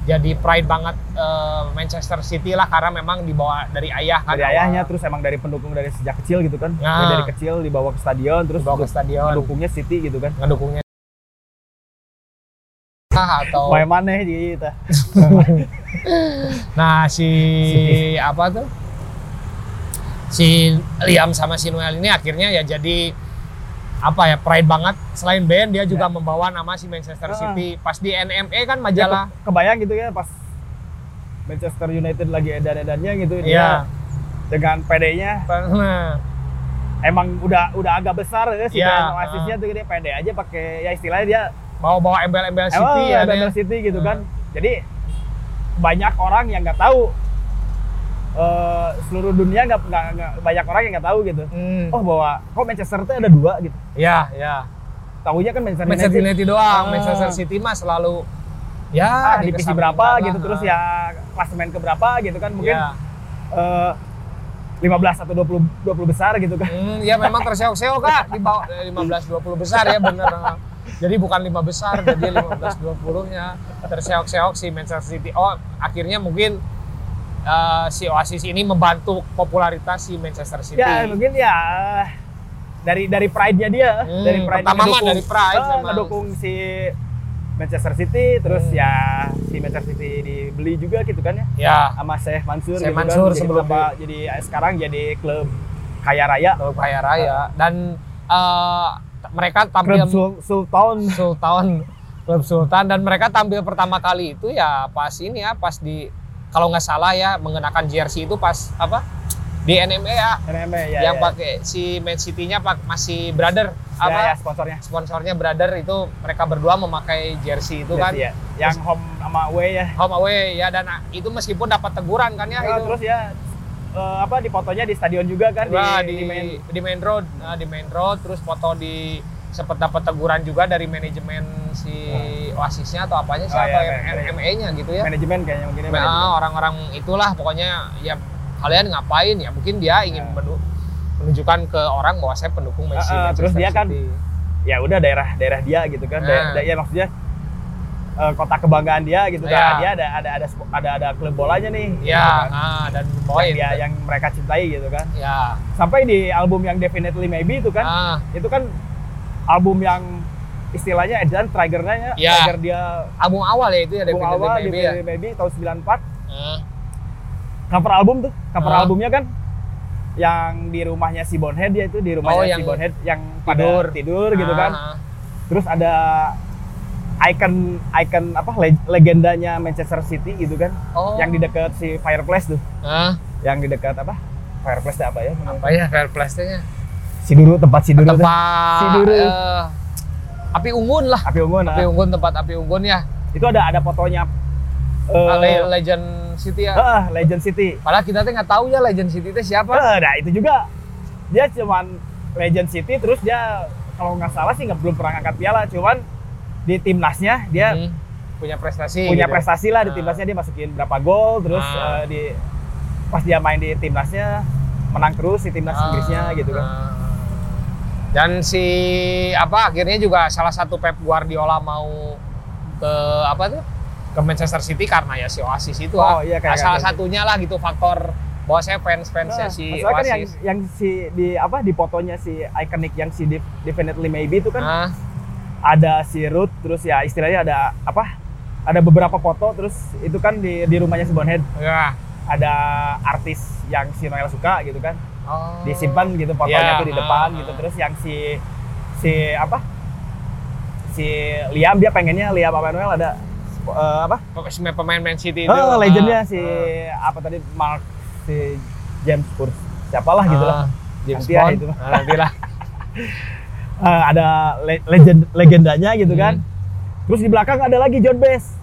jadi pride banget eh, Manchester City lah karena memang dibawa dari ayah kan dari awal. ayahnya terus emang dari pendukung dari sejak kecil gitu kan. Ya. Dia dari kecil dibawa ke stadion terus dibawa ke stadion. pendukungnya City gitu kan. Ngedukungnya. Atau main mana di kita. Nah si apa tuh? Si Liam sama si Noel ini akhirnya ya jadi apa ya pride banget selain band dia juga Ya. membawa nama si Manchester Ah. City pas di NME kan Ya, majalah ke- kebayang gitu ya pas Manchester United lagi edan-edannya gitu Iya. dia dengan PD-nya Nah, emang udah udah agak besar ya si Iya, brand Oasisnya tuh dia pede aja pakai ya istilahnya dia bawa-bawa embel-embel City ya dia. City gitu Hmm. kan jadi banyak orang yang nggak tahu eh, seluruh dunia nggak banyak orang yang nggak tahu gitu Hmm. oh bahwa kok Manchester tuh ada dua gitu ya ya tahunya kan Manchester, Manchester United United doang Ah. Manchester City mah selalu ya ah, divisi dikesampingkan berapa lah. gitu terus ya klasemen ke berapa gitu kan mungkin ya. eh, 15 atau 20 20 besar gitu kan. Hmm, ya memang terseok-seok kak di bawah eh, 15 20 besar ya bener. Jadi bukan lima besar, jadi 15 20 nya terseok-seok si Manchester City. Oh akhirnya mungkin eh, si Oasis ini membantu popularitas si Manchester City. Ya mungkin ya dari dari pride-nya dia, Hmm, dari pride pertama mah dari pride memang. ngedukung si Manchester City terus Hmm. ya si Manchester City dibeli juga gitu kan ya Ya, sama Syekh Mansur Syekh gitu Mansur kan. Jadi sebelum tambah- jadi eh, sekarang jadi klub kaya raya, klub kaya raya dan t- mereka tampil klub Sul- Sultan. Sultan, klub Sultan dan mereka tampil pertama kali itu ya pas ini ya pas di kalau nggak salah ya mengenakan jersey itu pas apa di NME ya NME, ya, yang ya. pakai si Man City-nya pak masih brother ya, apa ya, sponsornya. sponsornya brother itu mereka berdua memakai jersey itu kan Jersey, ya. Yang home sama away ya. home away ya dan itu meskipun dapat teguran kan ya Ya, itu terus ya eh, apa di fotonya di stadion juga kan Nah, di, di, di main di main road nah, di main road terus foto di sempat dapat teguran juga dari manajemen si Oasisnya atau apanya sih Oh, atau iya, iya. ME-nya gitu ya manajemen kayaknya mungkin ya, Nah, orang-orang itulah pokoknya ya kalian ngapain ya mungkin dia ingin Ya. menu- menunjukkan ke orang bahwa saya pendukung Messi Ah, ah, terus dia kan City. ya udah daerah daerah dia gitu kan Nah. Da- da- ya maksudnya eh, kota kebanggaan dia gitu kan dia ada ada ada ada ada klub bolanya nih ya gitu kan. nah, dan yang poin dia yang mereka cintai gitu kan ya sampai di album yang Definitely Maybe itu kan ah, itu kan album yang istilahnya edan triggernya Ya. trigger dia album awal ya itu ya album awal Maybe ya? Definitely Maybe tahun 94 Ah, cover album tuh cover Ah. albumnya kan yang di rumahnya si Bonhead ya itu di rumahnya Oh, si Bonhead yang tidur. pada tidur. gitu kan. Terus ada icon icon apa le- legendanya Manchester City gitu kan oh. yang di dekat si fireplace tuh. Ah, yang di dekat apa? Fireplace apa ya apa ya fair nya Siduru tempat Siduru tuh. tempat Siduru. eh, api unggun lah api unggun api ah. unggun tempat api unggun ya itu ada ada fotonya Le- Legend City ya ah, Legend City padahal kita tuh nggak tahu ya Legend City itu siapa Eh, nah itu juga dia cuman Legend City terus dia kalau nggak salah sih nggak belum pernah ngangkat piala cuman di timnasnya dia Hmm, punya prestasi punya gitu. prestasi lah di Ah. timnasnya dia masukin berapa gol terus Ah. eh, di pas dia main di timnasnya menang terus di timnas Ah, Inggrisnya gitu kan ah. Dan si apa akhirnya juga salah satu Pep Guardiola mau ke apa tuh? Ke Manchester City karena ya si Oasis itu Oh, ah. iya, kayak- Nah, salah kayak- satunya lah gitu faktor bahwa saya fans fansnya Nah, si masalahnya kan yang Oasis. yang si di apa di fotonya si iconic yang si Def- definitely maybe itu kan Ah, ada si Ruth terus ya istilahnya ada apa ada beberapa foto terus itu kan di di rumahnya si Bonhead ya. ada artis yang si Noel suka gitu kan Oh. disimpan gitu fotonya Ya, tuh di depan ah, gitu. Ah. terus yang si si apa? Si Liam dia pengennya Liam apa Noel ada eh, apa? Pemain- pemain Man City itu. Oh, legendnya si ah. apa tadi? Mark si James Spurs. Siapalah gitu lah. Ah, James Nanti ya Bond. itu. Ah, nanti lah Eh, ada le- legend legendanya gitu Hmm. kan. Terus di belakang ada lagi John Best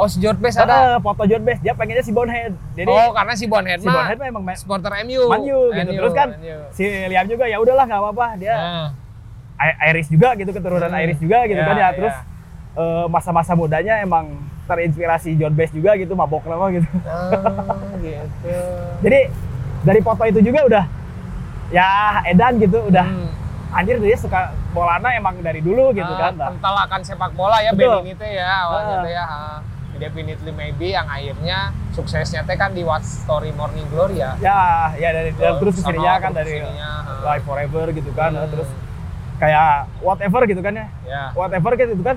oh si George Best ada Eh, foto John Best dia pengennya si Bonehead jadi oh karena si Bonhead si mah Bonehead mah emang ma- supporter MU gitu. Terus kan si Liam juga ya udahlah nggak apa-apa dia Ah. I- Irish juga gitu keturunan Hmm. Irish juga gitu Ya, kan ya ya. terus eh, masa-masa mudanya emang terinspirasi John Best juga gitu mabok lama gitu Ah, gitu. jadi dari foto itu juga udah ya edan gitu udah Hmm. anjir dia suka bolana emang dari dulu gitu Ah, kan Nah, kental akan sepak bola ya Betul. ini teh ya awalnya Ah. ya. Ah, Definitely maybe yang akhirnya suksesnya teh kan di What Story Morning Glory ya. ya ya dari, terus Sama ke sininya kan terus dari ke sininya, ah. Live Forever gitu kan Hmm. terus kayak whatever gitu kan ya Ya. whatever gitu kan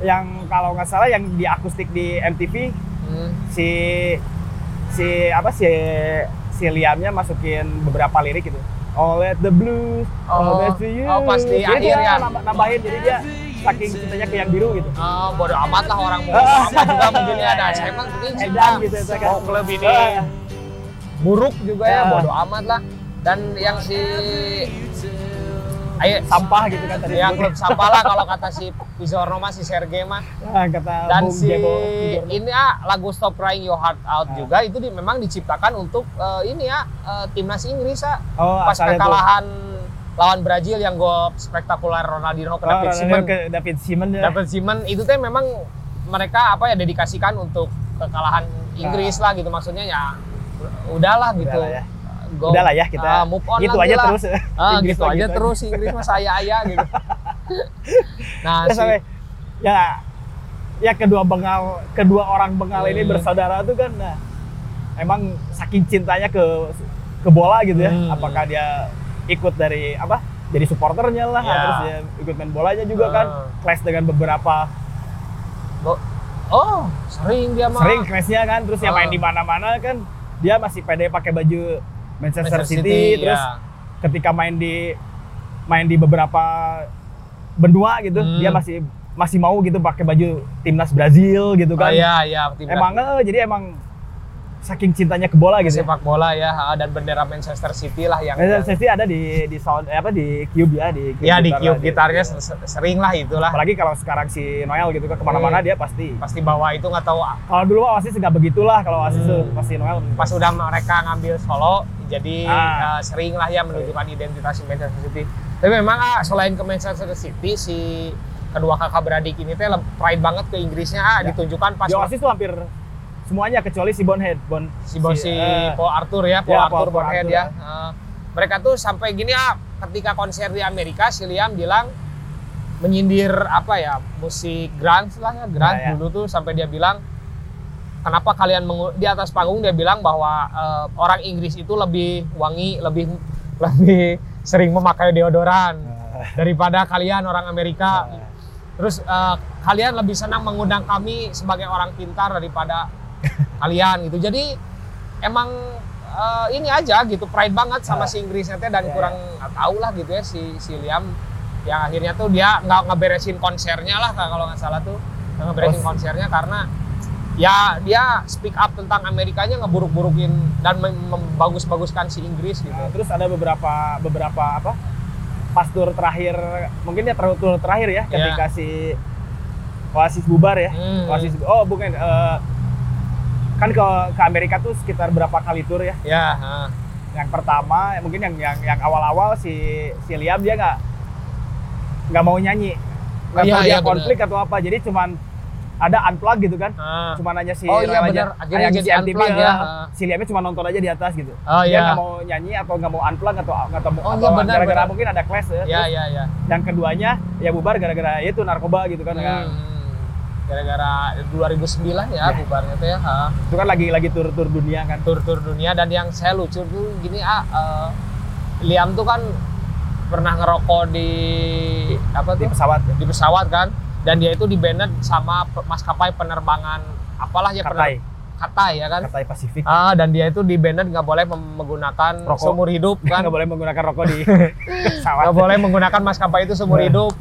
yang kalau nggak salah yang di akustik di MTV Hmm. si si apa si si Liamnya masukin beberapa lirik gitu All at the blues, all Oh. best to you. Oh, pas di Jadi akhir dia ya. nambah- nambahin jadi dia saking cintanya ke yang biru gitu. Oh, bodo amat lah orang mau Ah. apa juga mungkin ya ada. Saya emang penting cinta. Gitu ya kan. Mau klub ini Ah. buruk juga ya, Ah. bodo amat lah. Dan yang si Ayo, sampah gitu kan tadi. yang klub sampah lah kalau kata si Pizorno mah si Sergei mah. Ah, kata Dan Bung si Jebo ini ah lagu Stop Crying Your Heart Out Ah. juga itu di, memang diciptakan untuk eh, ini ya eh, timnas Inggris ah. oh, Pas asalnya tuh. Lawan Brazil yang gol spektakuler Ronaldinho ke Oh, David Simon. ke David Simon ya. David Simon itu teh memang mereka apa ya dedikasikan untuk kekalahan Inggris lah gitu maksudnya ya udahlah gitu. Udahlah ya. Go. Udahlah ya kita Ah, move on gitu aja lah. terus. Inggris gitu aja gitu terus Inggris mah saya ayah gitu. nah, Ya, si, sampai ya ya kedua bengal kedua orang bengal ini Hmm. bersaudara tuh kan nah, emang saking cintanya ke ke bola gitu ya Hmm. apakah dia ikut dari apa jadi supporternya lah Ya. terus dia ikut main bolanya juga kan Ah. clash dengan beberapa Bo- oh sering dia mah. sering clashnya kan terus yang Ah. main di mana-mana kan dia masih pede pakai baju Manchester, Manchester City, terus ya. ketika main di main di beberapa benua gitu Hmm. dia masih masih mau gitu pakai baju timnas Brazil gitu Oh, kan iya iya timnas emang eh, jadi emang saking cintanya ke bola gitu ya. sepak bola ya ah, dan bendera Manchester City lah yang, Manchester City ada di di sound eh, apa di cube ya di ya di cube gitarnya se- sering lah itulah apalagi kalau sekarang si Noel gitu kan ke mana-mana Hmm. dia pasti pasti bawa itu nggak tahu kalau dulu Oasis nggak begitulah kalau Oasis Hmm. pasti Noel pas udah mereka ngambil solo jadi Ah. eh, sering lah ya menunjukkan identitas si Manchester City tapi memang ah, selain ke Manchester City si kedua kakak beradik ini teh pride banget ke Inggrisnya ah, Ya. ditunjukkan pas di Oasis tuh hampir semuanya kecuali si Bonhead Bon si bos si eh, Paul Arthur ya Paul Ya, Arthur Paul- Bonhead Arthur, ya. Eh, mereka tuh sampai gini ah ketika konser di Amerika si Liam bilang menyindir apa ya musik grunge lah ya grunge Ya, ya. dulu tuh sampai dia bilang kenapa kalian di atas panggung dia bilang bahwa eh, orang Inggris itu lebih wangi lebih lebih sering memakai deodoran eh, daripada kalian orang Amerika. Eh, Terus eh, kalian lebih senang mengundang kami sebagai orang pintar daripada kalian gitu. Jadi emang eh, ini aja gitu pride banget sama Ah. si Inggrisnya teh dan Ya, kurang nggak tahu lah gitu ya si si Liam yang akhirnya tuh dia nggak ngeberesin konsernya lah kalau nggak salah tuh nggak ngeberesin Oh. konsernya karena ya dia speak up tentang Amerikanya ngeburuk-burukin dan mem- membagus-baguskan si Inggris gitu. Nah, terus ada beberapa beberapa apa pas tur terakhir mungkin ya tur terakhir ya ketika si Oasis bubar ya Hmm. Oasis oh bukan eh, kan ke ke Amerika tuh sekitar berapa kali tur ya Ya, ah. yang pertama mungkin yang yang yang awal-awal si si Liam dia nggak nggak mau nyanyi nggak Iya, tahu dia iya, konflik atau apa jadi cuman ada unplug gitu kan Ah. cuma nanya si Oh iya, aja. Akhirnya si MTV unplug ya. si Liamnya cuma nonton aja di atas gitu Oh dia iya. nggak mau nyanyi atau nggak mau unplug atau nggak tahu Oh, atau iya, gara-gara mungkin ada clash ya. Ya, Terus ya, ya. yang keduanya ya bubar gara-gara itu narkoba gitu kan ya. Hmm. Gara-gara 2009 ya Ya. bubarnya tuh ya. ha. itu kan lagi lagi tur-tur dunia kan Tur-tur dunia dan yang saya lucu tuh gini ah eh, Liam tuh kan pernah ngerokok di apa di tuh? pesawat ya. Di pesawat kan. Dan dia itu di sama maskapai penerbangan apalah ya Katai, pener- Katai ya kan. Katai Pasifik. Ah dan dia itu di nggak boleh menggunakan Rokok. seumur hidup kan. nggak boleh menggunakan rokok di pesawat. Nggak boleh menggunakan maskapai itu seumur Nah. hidup.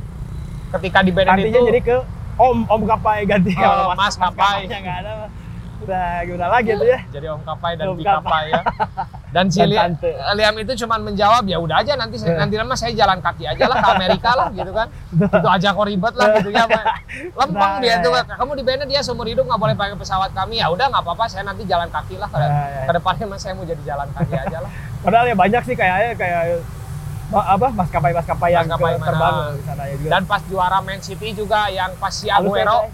Ketika di Artinya itu jadi ke Om Om Kapai ganti Oh, kalau Mas Kapai. Kapainya nggak ada. Udah gimana lagi tuh ya? jadi Om Kapai dan Om Bi Kapai ya. Dan si Dan. Liam itu cuma menjawab ya udah aja nanti Eh. nanti lama saya jalan kaki aja lah ke Amerika lah gitu kan. Itu aja kok ribet lah gitu ya. Lempeng Nah, dia ya, tuh ya. kamu di Bennett dia seumur hidup nggak boleh pakai pesawat kami ya udah nggak apa-apa saya nanti jalan kaki lah ke, Nah, ya. ke depannya mas saya mau jadi jalan kaki aja lah. Padahal ya banyak sih kayaknya kayak apa maskapai-maskapai yang Maskapai ke terbang di sana ya juga. Dan pas juara Man City juga yang pas si ya, Aguero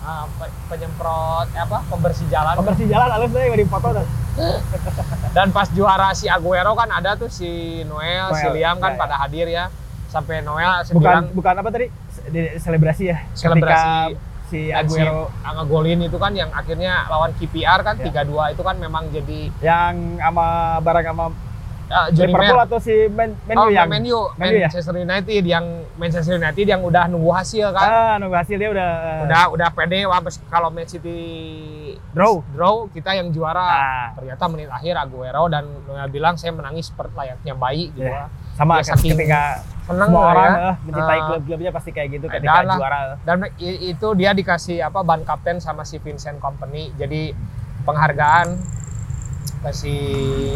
ah, pe- penyemprot eh, apa pembersih jalan Pembersih jalan halus deh di foto tuh. Dan pas juara si Aguero kan ada tuh si Noel, si Noel, Liam kan ya, ya. pada hadir ya. Sampai Noel Bukan bilang bukan apa tadi? Di- Selebrasi ya. Selebrasi. Si dan si Aguero ngegolin itu kan yang akhirnya lawan KPR kan Ya. 3-2 itu kan memang jadi yang sama bareng sama Ah, Johnny Liverpool atau si Man, Man oh, yang Man U, Man ya? Manchester United yang Manchester United yang udah nunggu hasil kan. Ah, nunggu hasil dia udah udah udah pede wah bes- kalau Man City Draw. draw kita yang juara Ah. ternyata menit akhir Aguero dan bilang saya menangis seperti layaknya bayi gitu Iya. ya. sama Ya, saking ketika seneng semua orang ya. eh, mencintai Ah. klub-klubnya pasti kayak gitu ketika lah. juara. dan itu dia dikasih apa ban kapten sama si Vincent Company jadi penghargaan ke si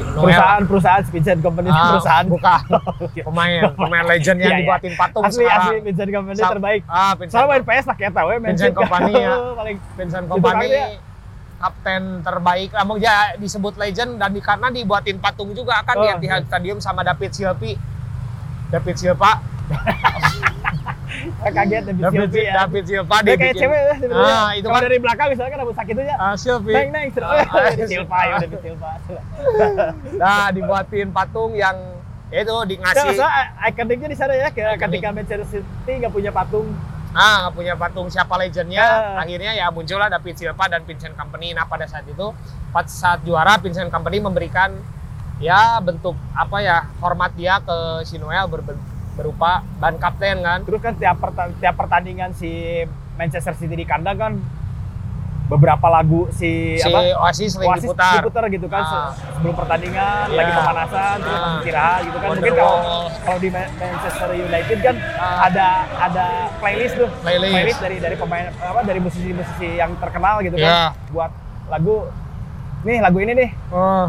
Noel. Perusahaan perusahaan Vincent Company Ah, perusahaan. bukan. Pemain pemain legend yang Iya, iya. dibuatin patung asli sekarang. asli Vincent Company Sam- terbaik. ah Vincent, Soalnya main PS lah ya main Vincent chip. Kompany ya. paling Vincent Itu Company dia. kapten terbaik. Namun dia disebut legend dan di, karena dibuatin patung juga kan Oh, di Etihad Stadium sama David Silva David Silva kaget David David, Silva ya. David Silva Dia kayak cewek ya sebenarnya. Ah, itu kan- dari belakang misalnya kan rambut sakit aja. Ah, Silvi. Neng neng Ah, ah, David Silva ya David Silva. Nah, dibuatin patung yang ya itu Nah, dikasih masalah ikoniknya di sana ya ketika Manchester City nggak punya patung. ah nggak punya patung siapa legendnya Ah. akhirnya ya muncullah David Silva dan Vincent Company nah pada saat itu pas saat juara Vincent Company memberikan ya bentuk apa ya hormat dia ke si Noel ber- ber- berupa ban kapten kan Terus kan tiap tiap pertandingan si Manchester City di kandang kan beberapa lagu si, si apa Oasis lagi Oasis diputar diputar gitu kan Ah. sebelum pertandingan Iya. lagi pemanasan terus Ah. istirahat gitu kan mungkin Wonderwall. kalau kalau di Ma- Manchester United kan Ah. ada ada playlist tuh Playlist. dari dari pemain apa dari musisi-musisi yang terkenal gitu Iya. kan buat lagu nih lagu ini nih oh.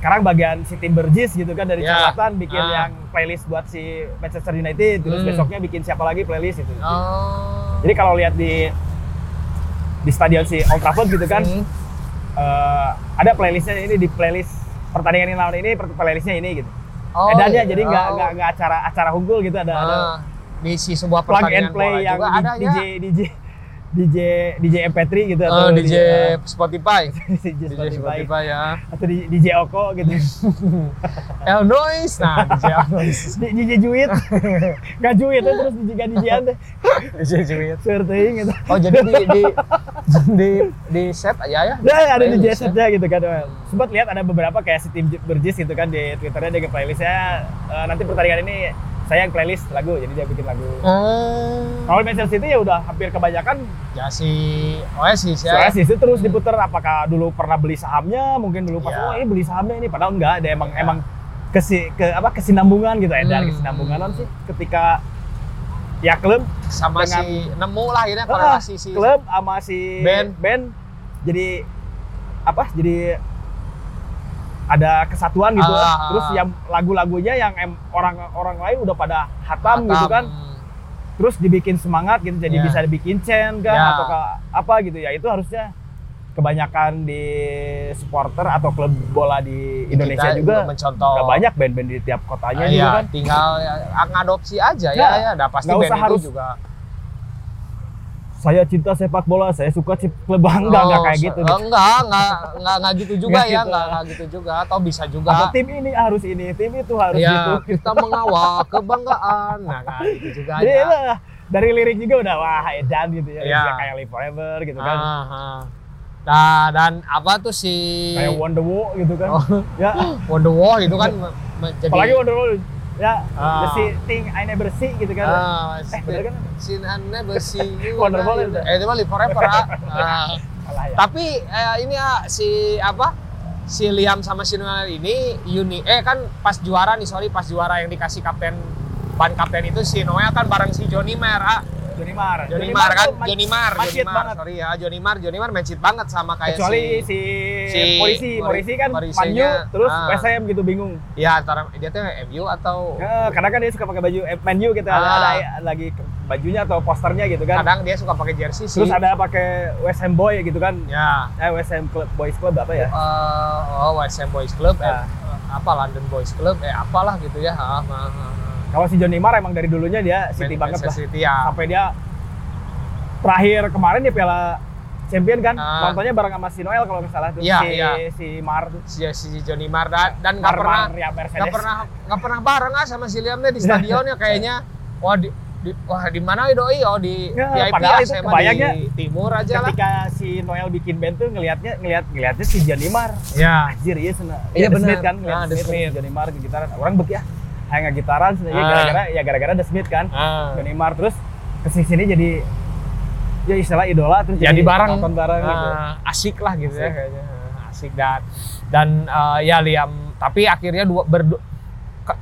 Sekarang bagian si tim Burgess gitu kan dari Ya. catatan bikin Ah. yang playlist buat si Manchester United terus Hmm. besoknya bikin siapa lagi playlist itu Oh. jadi kalau lihat di di stadion si Old Trafford gitu kan Hmm. eh, ada playlistnya ini di playlist pertandingan yang lawan ini playlistnya ini gitu Oh, edannya iya. jadi nggak Oh. nggak nggak acara acara unggul gitu ada ada Ah, di si sebuah plug pertandingan and play bola yang juga ada ya DJ DJ DJ DJ MP3 gitu Oh, DJ eh, Spotify DJ DJ Spotify Spotify ya atau di- DJ Oko gitu El Noise nah DJ El Noise DJ Juit nggak Juit tuh terus DJ DJ teh DJ Juit Surting gitu oh jadi di di di, di set aja ya Nah, ada Playlist, set gitu kan. Sempat lihat ada beberapa kayak si tim Burgess gitu kan di Twitternya dia ke playlistnya eh, nanti pertandingan ini saya yang playlist lagu jadi dia bikin lagu. oh Kalau Manchester City ya udah hampir kebanyakan ya si Oasis ya sih itu terus diputer apakah dulu pernah beli sahamnya mungkin dulu pas Iya. oh ini beli sahamnya ini padahal enggak ada emang Iya. emang kesi ke apa kesinambungan gitu edan Hmm. kesinambungan sih ketika ya klub sama dengan- si nemu lah akhirnya ah, korelasi si klub sama si Band. band jadi apa jadi ada kesatuan gitu Ah, ah, terus yang lagu-lagunya yang orang-orang lain udah pada hatam, gitu Batam. kan terus dibikin semangat gitu jadi Iya. bisa dibikin chain kan Ya. atau ke- apa gitu ya itu harusnya kebanyakan di supporter atau klub bola di Indonesia Kita juga mencontoh nggak banyak band-band di tiap kotanya Ah, juga iya, kan tinggal ya, ngadopsi aja ya, Ya, ya, dah pasti band usah itu harus- juga. Saya cinta sepak bola saya suka klub bangga nggak Oh, kayak se- gitu Enggak, enggak, enggak, enggak gitu juga Nggak ya, gitu. enggak, enggak gitu juga, atau bisa juga. atau tim ini harus ini tim itu harus ya, gitu kita mengawal kebanggaan, nah, nah gitu juga Jadi ya. lah, dari lirik juga udah wah edan gitu ya, Iya. Bisa kayak Live Forever gitu kan, Ah, ah. Nah, dan apa tuh si kayak Wonderwall gitu kan, Oh, ya. Wonderwall itu kan me- jadi Apalagi Wonderwall, ya, Ah. the see thing I never see gitu kan. Ah, eh bener kan? Sin besi Wonderwall itu. Eh, itu mah Forever, ah. Ah. Salah ya. Tapi eh, ini ya si apa? Si Liam sama si Noel ini uni eh kan pas juara nih sorry pas juara yang dikasih kapten ban kapten itu si Noel kan bareng si Johnny Mar ah. Johnny Marr. Johnny Mar kan Johnny Mar Johnny Mar banget. sorry ya Johnny Mar Johnny Mar matchit banget sama kayak Kecuali si, si, si polisi, polisi kan Manyu, terus ah. SM gitu bingung. ya antara dia tuh MU atau Ya, karena kan dia suka pakai baju eh, Manyu gitu, ada, Ah. ada lagi bajunya atau posternya gitu kan. kadang dia suka pakai jersey sih. Terus ada pakai West Ham Boy gitu kan. ya Eh, West Ham Club, Boys Club apa ya? eh, oh West Ham Boys Club eh, Ah. apa London Boys Club eh apalah gitu ya. Ah, ah. Kalau si Johnny Marr emang dari dulunya dia City Man- banget lah. City ya. Sampai dia terakhir kemarin di Piala Champion kan, Ah. nontonnya bareng sama si Noel kalau nggak salah tuh. Iya, si, iya. si Mar tuh. si, si Johnny Mar dan dan nggak Mar- pernah Mar- ya, nggak pernah nggak pernah bareng ah sama si Liam deh di stadionnya kayaknya wah di, Di, wah di mana doi? Oh di Ya, VIP padahal ya, itu kebayangnya di timur aja lah. Ketika si Noel bikin band tuh ngelihatnya ngelihat ngelihatnya si Janimar. Ya. Anjir iya sana. Iya, benar. Kan Ah, ngeliat The The Smith, Smith. Janimar ke gitaran. Orang bek ya. Nggak gitaran sebenarnya Ah. gara-gara ya gara-gara The Smith kan. Ah. Janimar terus ke sini sini jadi ya istilah idola terus jadi bareng nonton bareng gitu. Ah, asik lah gitu ya Asik. kayaknya Ah, asik dan dan eh, ya Liam tapi akhirnya dua berdu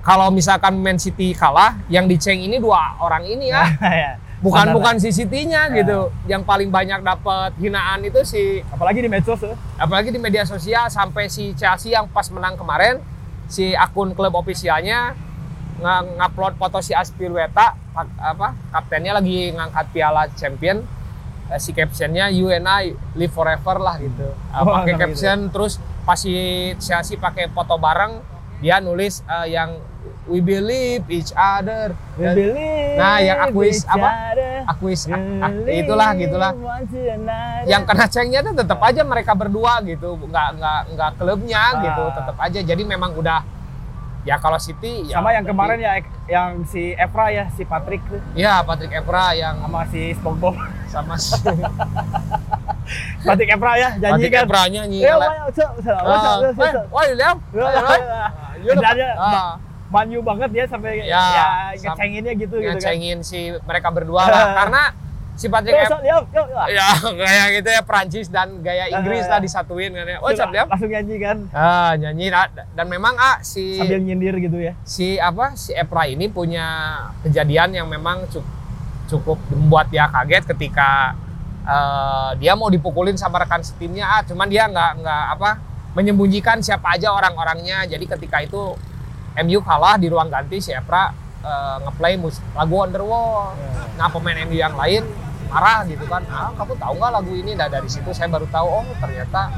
kalau misalkan Man City kalah yang diceng ini dua orang ini ya Ya, bukan bukan si City-nya Ah. gitu yang paling banyak dapat hinaan itu si apalagi di medsos tuh. apalagi di media sosial sampai si Chelsea yang pas menang kemarin si akun klub ofisialnya ngupload foto si Aspilicueta pak- apa kaptennya lagi ngangkat piala champion Eh, si captionnya you and I live forever lah gitu Eh, Oh, pakai gitu. caption terus pas si Chelsea pakai foto bareng dia nulis eh, yang we believe each other We believe Nah, yang akuis apa? other. aku is Believe ah, itulah gitulah yang kena cengnya tuh tetap aja mereka berdua gitu nggak nggak nggak klubnya gitu Ah. tetap aja jadi memang udah ya kalau City ya sama yang kemarin ya yang si Evra ya si Patrick. Tuh ya Patrick Evra yang sama si SpongeBob. Sama si Patrick Evra ya janji Patrick kan? Evra nyanyi Ya, wah, Ah, wah William Ya, ya, ya. Kerjanya ah, manyu banget dia sampai Ya, ya, ngecenginnya gitu gitu kan. ngecengin si mereka berdua lah. Karena si Patrick Evra yuk, yuk, yuk. ya gaya gitu ya Prancis dan gaya Inggris Ah. lah disatuin kan ya. Oh Liam Langsung nyanyi kan. Ah nyanyi. Ah, dan memang ah si sambil nyindir gitu ya. si apa si Epra ini punya kejadian yang memang cukup cukup membuat dia kaget ketika eh, dia mau dipukulin sama rekan setimnya. Ah cuman dia nggak nggak apa menyembunyikan siapa aja orang-orangnya. Jadi ketika itu MU kalah di ruang ganti si Epra eh, ngeplay lagu Underworld. Nah pemain MU yang lain marah gitu kan. Ah kamu tahu nggak lagu ini? Nah dari situ saya baru tahu oh ternyata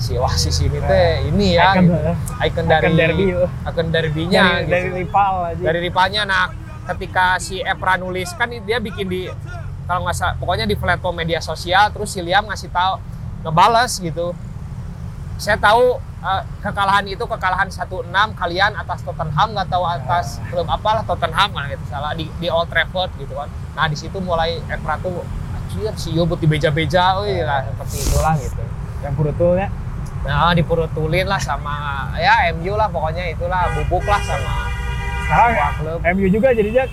si wasis ini teh ini ya Icon, gitu. icon dari Icon derby, akun derbynya dari, gitu. dari rival aja. dari rivalnya nah ketika si Epra nulis kan dia bikin di kalau nggak salah pokoknya di platform media sosial terus si Liam ngasih tahu ngebales gitu. Saya tahu eh, kekalahan itu kekalahan 1-6 kalian atas Tottenham nggak tahu atas klub apalah Tottenham kan gitu salah di, di Old Trafford gitu kan nah di situ mulai Epra tuh anjir si Yobut di beja-beja wih lah seperti itulah gitu yang purutulnya nah dipurutulin lah sama ya MU lah pokoknya itulah bubuk lah sama sekarang klub MU juga jadinya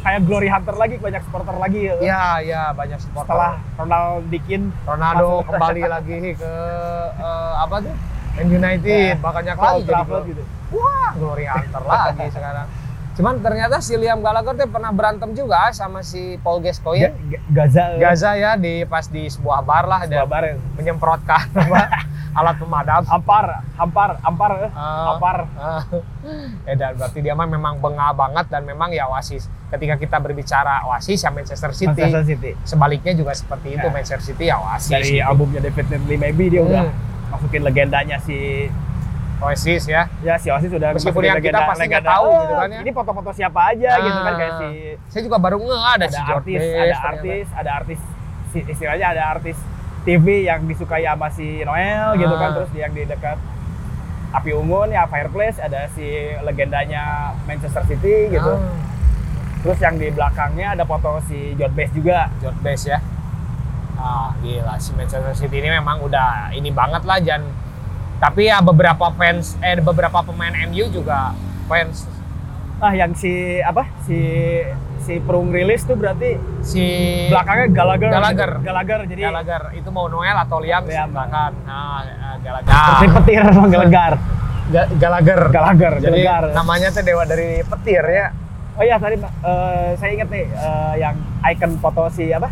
kayak glory hunter lagi banyak supporter lagi ya. Iya, iya banyak supporter. setelah Ronald Dikin Ronaldo kembali lagi ke eh, apa tuh? Man United, Eh, banyak Old lagi jadi Trafford gitu. Wah, glory hunter lagi sekarang. Cuman ternyata si Liam Gallagher tuh pernah berantem juga sama si Paul Gascoigne. Ga- Ga- Gaza Gaza ya di pas di sebuah bar lah dan Babar ya. menyemprotkan apa, alat pemadam. Ampar, Ampar, Ampar, eh. Ah. Ampar. Ah. ya dan berarti dia mah memang bengal banget dan memang ya wasis. Ketika kita berbicara wasis ya Manchester City, Manchester City. sebaliknya juga seperti itu Ya. Manchester City ya wasis. Dari gitu. albumnya Definitely Maybe dia Hmm. udah masukin legendanya si Oasis ya. ya si Oasis udah Meskipun yang kita pasti nggak tahu Oh, gitu kan ya. Ini foto-foto siapa aja gitu kan kayak si Saya juga baru nge ada, ada, si artis, ada ternyata. artis, ada artis si- istilahnya ada artis TV yang disukai sama si Noel gitu kan Ah. terus yang di dekat api unggun ya Fireplace ada si legendanya Manchester City gitu. Ah, Terus yang di belakangnya ada foto si George Best juga. George Best ya. Ah, gila si Manchester City ini memang udah ini banget lah Jan. Tapi ya beberapa fans eh beberapa pemain MU juga fans Ah yang si apa? Si si perung rilis tuh berarti si belakangnya Gallagher. Gallagher. Gallagher jadi Gallagher itu mau Noel atau Liam Liam. silakan. Nah, eh, Gallagher. seperti petir Gallagher. Ga- Gallagher. Gallagher, Jadi Gallagher. namanya tuh dewa dari petir ya. Oh iya tadi eh, saya ingat nih eh, yang icon foto si apa?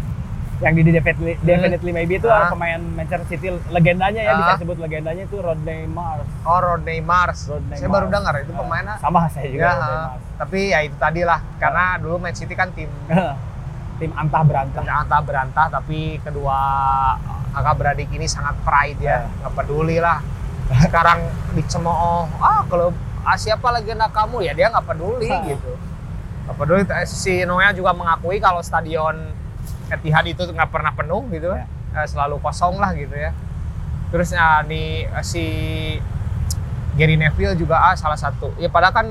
Yang di Definitely, Definitely Maybe itu Ah. pemain Manchester City legendanya ya Ah. bisa sebut legendanya itu Rodney Mars. Oh, Rodney Mars. Rodney Saya Mars. baru dengar itu pemainnya. Sama saya juga Ya, Rodney ah. Mars. tapi ya itu tadi lah karena dulu Man City kan tim Tim antah berantah. ternyata berantah tapi kedua kakak beradik ini sangat pride ya nggak peduli lah sekarang dicemooh ah kalau ah, siapa legenda kamu ya dia nggak peduli Ah. gitu nggak peduli si Noel juga mengakui kalau stadion Etihad itu nggak pernah penuh gitu Ya. Eh, selalu kosong lah gitu ya terus ya nih eh, si Gary Neville juga ah salah satu ya padahal kan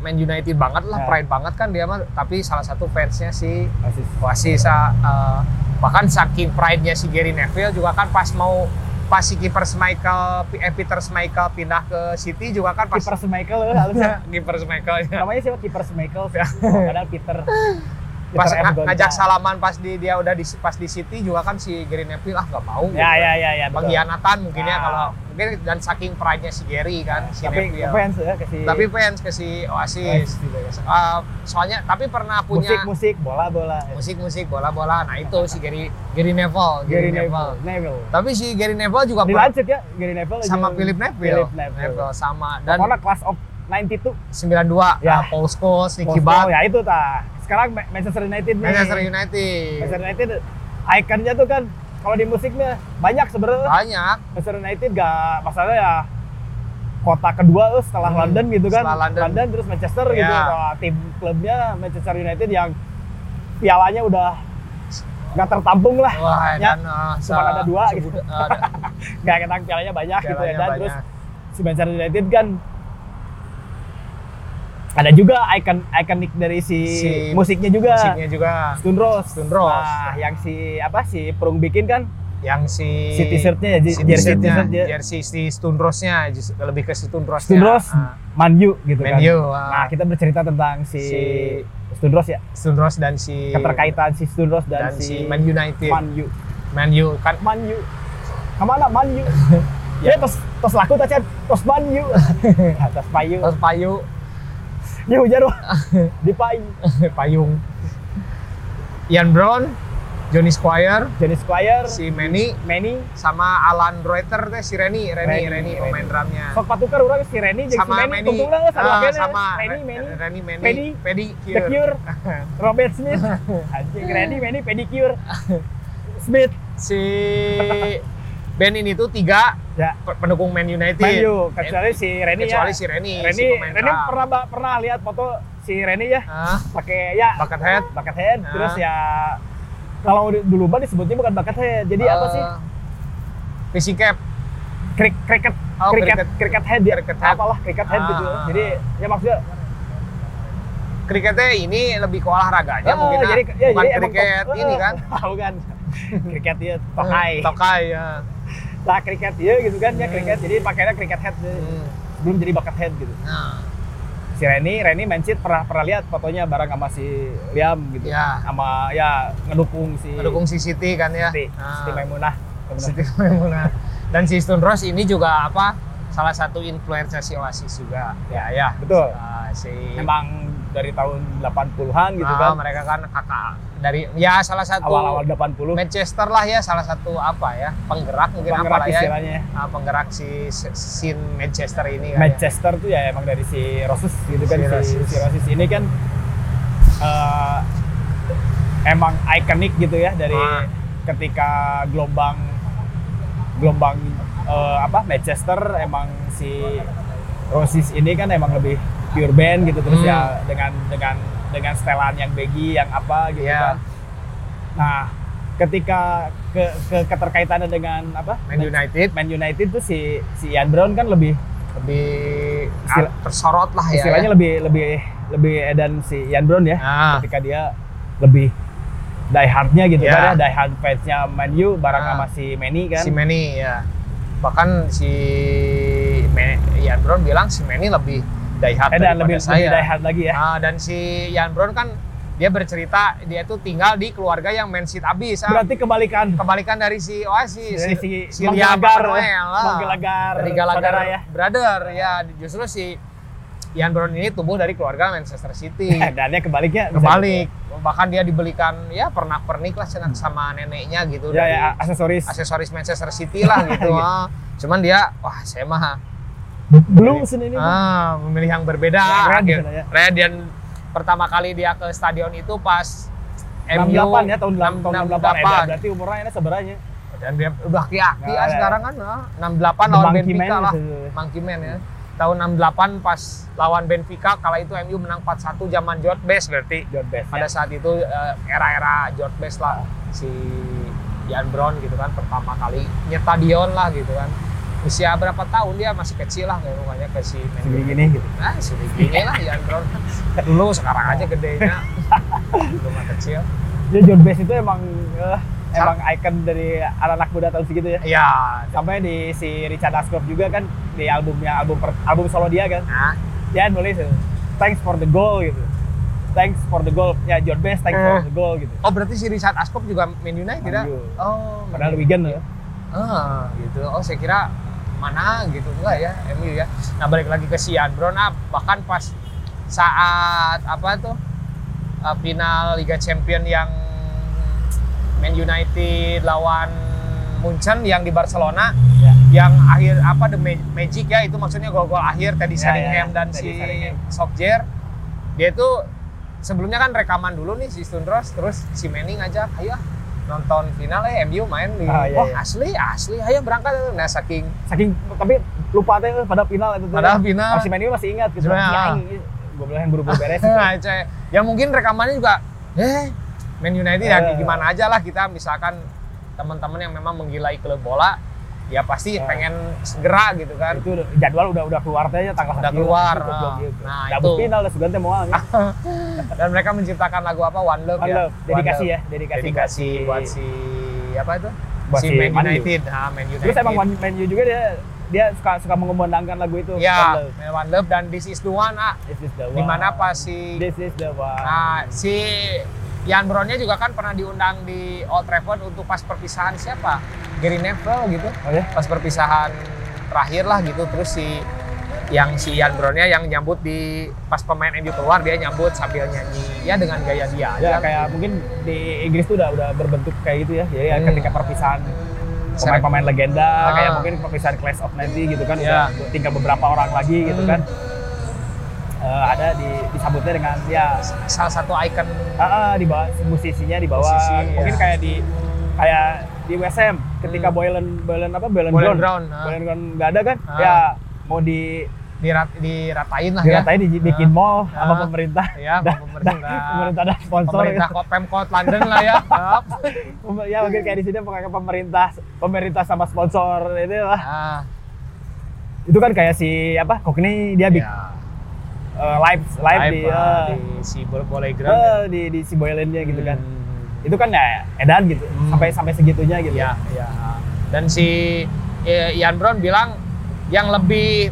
Man United banget lah, Ya. pride banget kan dia mah. Tapi salah satu fansnya si Oasis. Oasis ah, eh, bahkan saking pride-nya si Gary Neville juga kan pas mau pas si kiper Michael eh, Peter Michael pindah ke City juga kan pas Kiper Michael harusnya. kiper Michael ya. Namanya siapa Kiper Michael? Ya. Oh, padahal Peter. pas Gonta. ngajak salaman pas di dia udah di pas di City juga kan si Gary Neville ah nggak mau Ya ya ya ya. betul. pengkhianatan mungkin ya Ah. kalau mungkin dan saking pride-nya si Gary kan si Tapi Neville. fans ya ke si tapi fans ke si Oasis ya. Eh, soalnya tapi pernah punya musik-musik bola-bola. musik-musik bola-bola nah itu si Gary Gary Neville Gary Neville. Neville. tapi si Gary Neville juga Dilanjut ya Gary Neville sama Philip Neville. Philip Neville. sama dan Pokoknya class of 92 92 Ya. ya. Paul Scholes, Nicky Butt, ya itu tah. Sekarang Ma- Manchester United nih. Manchester United. Manchester United ikonnya tuh kan kalau di musiknya banyak sebenarnya. Banyak. Manchester United gak masalah ya kota kedua eh, setelah Hmm, London gitu kan. setelah London. terus Manchester gitu. Ya. Kalau tim klubnya Manchester United yang pialanya udah nggak tertampung lah. Wah, Ya, dan uh, cuma ada dua gitu. uh, Nggak ketang pialanya banyak gitu ya. pialanya Dan banyak. terus si Manchester United kan ada juga ikon ikonik dari si, Si musiknya juga. musiknya juga Stone Rose. Stone Rose. Nah, yang si apa si Perung bikin kan yang si si t-shirtnya ya, si jersey t-shirt jersey si Stone Rose-nya lebih ke si Stone Rose Stone Rose Man U gitu kan. Man U, ah. Nah, kita bercerita tentang si, Si- Stone Rose ya. Stone Rose dan si Keterkaitan si Stone Rose dan, dan si, si Man United Man U. Man U kan Man U. Ke mana Man U? ya tos tos laku Chan? tos Man U. Atas payu. terus payu Ya hujan wah. Di payu. payung Ian Brown Johnny Squire Johnny Squire, si Manny Manny, sama Alan Reuter teh si Reni Reni Reni, Reni Reni. pemain drumnya sok patukar orang si Reni jeung si sama Manny. Tungtung sama Ah, akhirnya. sama Manny, Manny. Reni Manny Pedi. Pedi The Cure, Robert Smith, anjing Randy, Manny, Pedicure, Smith, si band ini tuh tiga ya pe- pendukung Man United Man U, kecuali si Reni ya. kecuali si Reni Reni, si Reni pernah pernah lihat foto si Reni ya, pakai ya Bucket head. bucket head, Ah. terus ya kalau dulu mah disebutnya bukan bucket head, jadi apa Eh, sih? Fishing cap Krik, cricket, Oh, cricket, cricket. cricket head ya, Cricket head. apalah cricket head Ah, gitu. ah, Jadi ya maksudnya kriketnya ini lebih ke olahraganya ah, mungkin ah. jadi ya, bukan jadi kriket ini kan bukan. cricket ya, tokai. tokai ya Lah cricket ya gitu kan ya cricket. Jadi pakainya cricket head Hmm. sebelum jadi bucket head gitu. nah si Reni, Reni Mencit pernah pernah lihat fotonya bareng sama si Liam gitu. Ya. Sama ya ngedukung si mendukung si Siti kan ya Siti, Nah, Siti Maimunah. Siti Maimunah. dan si Stone Rose ini juga apa salah satu influencer si Oasis juga ya ya Betul. Ah, si Emang dari tahun 80-an gitu ah, kan. mereka kan kakak dari ya salah satu Awal-awal 80 Manchester lah ya salah satu apa ya penggerak mungkin penggerak apa lah ya. Ah, penggerak si si- scene Manchester ini kan ya. Manchester tuh ya emang dari si Roses gitu kan Si si, Roses. si Roses ini kan eh, emang ikonik gitu ya dari Ah. ketika gelombang gelombang eh, apa Manchester emang si Roses ini kan emang lebih pure band gitu terus Hmm. ya dengan dengan dengan setelan yang baggy yang apa gitu Iya. kan. Nah, ketika ke, ke keterkaitannya dengan apa? Man United Man United tuh si si Ian Brown kan lebih lebih Istilah- tersorot lah ya istilahnya lebih lebih lebih edan si Ian Brown ya Ah. ketika dia lebih die hardnya gitu Ya. kan ya die hard fansnya Man U bareng Ah. sama si Manny kan si Manny ya bahkan si Ian Brown bilang si Manny lebih die hard edan daripada lebih saya. lebih die hard lagi ya. Ah, dan si Ian Brown kan dia bercerita dia tuh tinggal di keluarga yang Man City abis ah. berarti kebalikan. Kebalikan dari si Oasis dari si, si Manuel ya. Gallagher, dari Gallagher saudara ya. brother ya. Justru si Ian Brown ini tumbuh dari keluarga Manchester City. Dan dia kebaliknya kebalik. bahkan dia dibelikan ya pernah pernik lah sama neneknya gitu. Gitu. ya dari ya aksesoris. aksesoris Manchester City lah gitu ah. cuman dia wah saya mah belum sini ini ah, memilih yang berbeda. Yang red Akhir- gitu ya. red dan pertama kali dia ke stadion itu pas 68 ya tahun 6- 68 tahun 68 eh, berarti umurnya ini sebenarnya. Dan dia udah ki-aki Nah, ah ya. sekarang kan ah. 68 The lawan Benfica lah. Monkey Man ya. Tahun 68 pas lawan Benfica kala itu MU menang 4-1 zaman George Best berarti. John Best pada saat itu eh, era-era George Best lah si Ian Brown gitu kan pertama kali nyetadion lah gitu kan usia berapa tahun dia masih kecil lah kayak rumahnya ke si Mandy Segini gini gitu. Nah, sudah gini lah Ian Brown. Dulu sekarang aja gedenya. Dulu mah kecil. Jadi John Bass itu emang eh, emang icon dari anak-anak muda tahun segitu ya. Iya. Sampai di si Richard Ashcroft juga kan di albumnya album per- album solo dia kan. Nah, Dia nulis thanks for the goal gitu. Thanks for the goal. Ya John Bass thanks for Eh. the goal gitu. oh berarti si Richard Ashcroft juga Man United? Man U. Oh, Padahal. Wigan ya. Ah, gitu. Oh, saya kira mana gitu enggak ya MU ya. Nah, balik lagi ke si Brown ah, bahkan pas saat apa tuh uh, final Liga Champion yang Man United lawan Munchen yang di Barcelona Ya. yang akhir apa the Ma- magic ya itu maksudnya gol-gol akhir Teddy Ya, ya, Sheringham ya. dan Teddy si Sheringham. Solskjaer dia itu sebelumnya kan rekaman dulu nih si Stundros terus si Manny ngajak ayo ah, nonton final eh MU main di Ah, iya, oh iya. asli asli ayo berangkat nah saking Saking tapi lupa teh eh, pada final itu tuh. Padahal final. Masih main masih ingat gitu. Sebenarnya, Ya, gue bilang yang buru-buru beres. nah, coy. ya mungkin rekamannya juga eh Man United ya Eh. gimana aja lah kita misalkan teman-teman yang memang menggilai klub bola ya pasti Eh. pengen segera gitu kan itu udah- jadwal udah udah keluar ya tanggal Udah keluar, Cukup, nah. gitu. Nah, Dapet itu. final lah sugan teh mau dan mereka menciptakan lagu apa One Love One ya Love, dedikasi One ya, Love. dedikasi, dedikasi buat si apa itu buat si si Man. United nah, Man United Terus emang One Man U juga dia dia suka suka mengumandangkan lagu itu. One ya Love. One Love dan This Is The One ah This is the one. di mana pas si This is the one. Nah, si Ian Brownnya juga kan pernah diundang di Old Trafford untuk pas perpisahan siapa? Gary Neville gitu. Oh ya? Pas perpisahan terakhir lah gitu. Terus si yang si Ian Brownnya yang nyambut di pas pemain MU keluar dia nyambut sambil nyanyi ya dengan gaya dia aja. Ya kayak mungkin di Inggris tuh udah udah berbentuk kayak gitu ya. Jadi Hmm. ketika perpisahan pemain-pemain legenda Ah. kayak mungkin perpisahan Class of 90 gitu kan Ya. udah tinggal beberapa orang lagi gitu Hmm. kan. Eh, ada di disambutnya dengan ya salah satu ikon ah, ah, di bawah musisinya di bawah Musisi, mungkin ya. kayak di kayak di WSM ketika Hmm. Boylan Boylan apa Boylan, Boylan Ground, Ground, ah. Boylan Ground nggak ada kan Ah. ya mau di dirat, diratain lah ya. diratain dibikin Ah. mall sama Ah. pemerintah Ya, Dan- pemerintah. pemerintah dan sponsor Pemerintah gitu. kok Pemkot London lah ya. Ya mungkin kayak di sini pakai pemerintah pemerintah sama sponsor itu lah Ah, itu kan kayak si apa Kokni dia bikin ya. eh, live live, di, Live, ah, eh, di si boleh ground. eh, di di si Boylannya gitu kan Hmm. itu kan ya edan gitu Hmm. sampai sampai segitunya gitu Iya, iya. Dan si eh, Ian Brown bilang yang lebih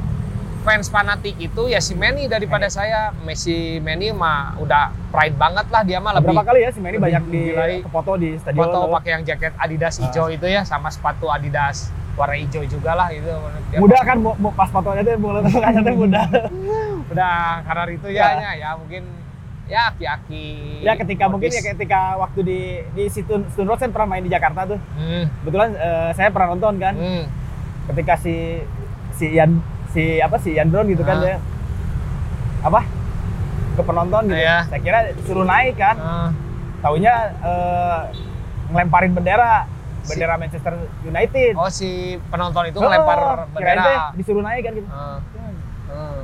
fans fanatik itu ya si Manny daripada saya. Messi Manny mah udah pride banget lah dia mah lebih Berapa kali ya si Manny banyak di foto di stadion. foto pakai yang jaket Adidas hijau itu ya sama sepatu Adidas warna hijau juga lah itu. Dia Muda kan mu- mu- pas fotonya tuh mulut mukanya tuh muda. Udah karena itu ya, ya, ya mungkin ya aki-aki. ya ketika mungkin ya modis. ketika waktu di di situ Stone Road kan pernah main di Jakarta tuh. Hmm, Kebetulan eh, saya pernah nonton kan. hmm. Ketika si si Ian si apa si Ian Brown gitu kan Ah. dia apa ke penonton gitu. Iya. Saya kira suruh naik kan. Ah, Taunya eh, ngelemparin bendera Si- bendera Manchester United. oh si penonton itu Oh, ngelempar kirain teh bendera. disuruh naik kan gitu. Ah, ah.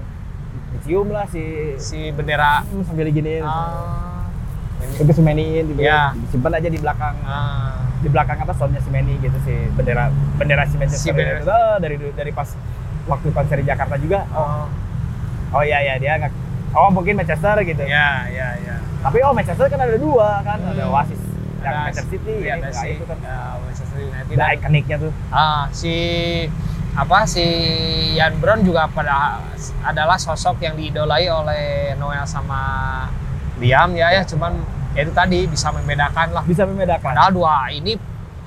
Dicium lah si si bendera Hmm, sambil diginiin. ah, Terus semeniin gitu. Iya. Disimpan aja di belakang ah. di belakang apa soundnya si gitu si bendera bendera si Manchester Si bendera. United. Oh, dari dari pas waktu konser di Jakarta juga. oh Oh iya iya dia nggak Oh mungkin Manchester gitu. ya ya ya Tapi oh Manchester kan ada dua kan, Hmm. ada Oasis Manchester City, ada nggak si itu kan. ya, Manchester United ikoniknya tuh. ah si apa si Ian Brown juga pada adalah sosok yang diidolai oleh Noel sama Liam ya ya cuman ya itu tadi bisa membedakan lah Bisa membedakan. padahal dua ini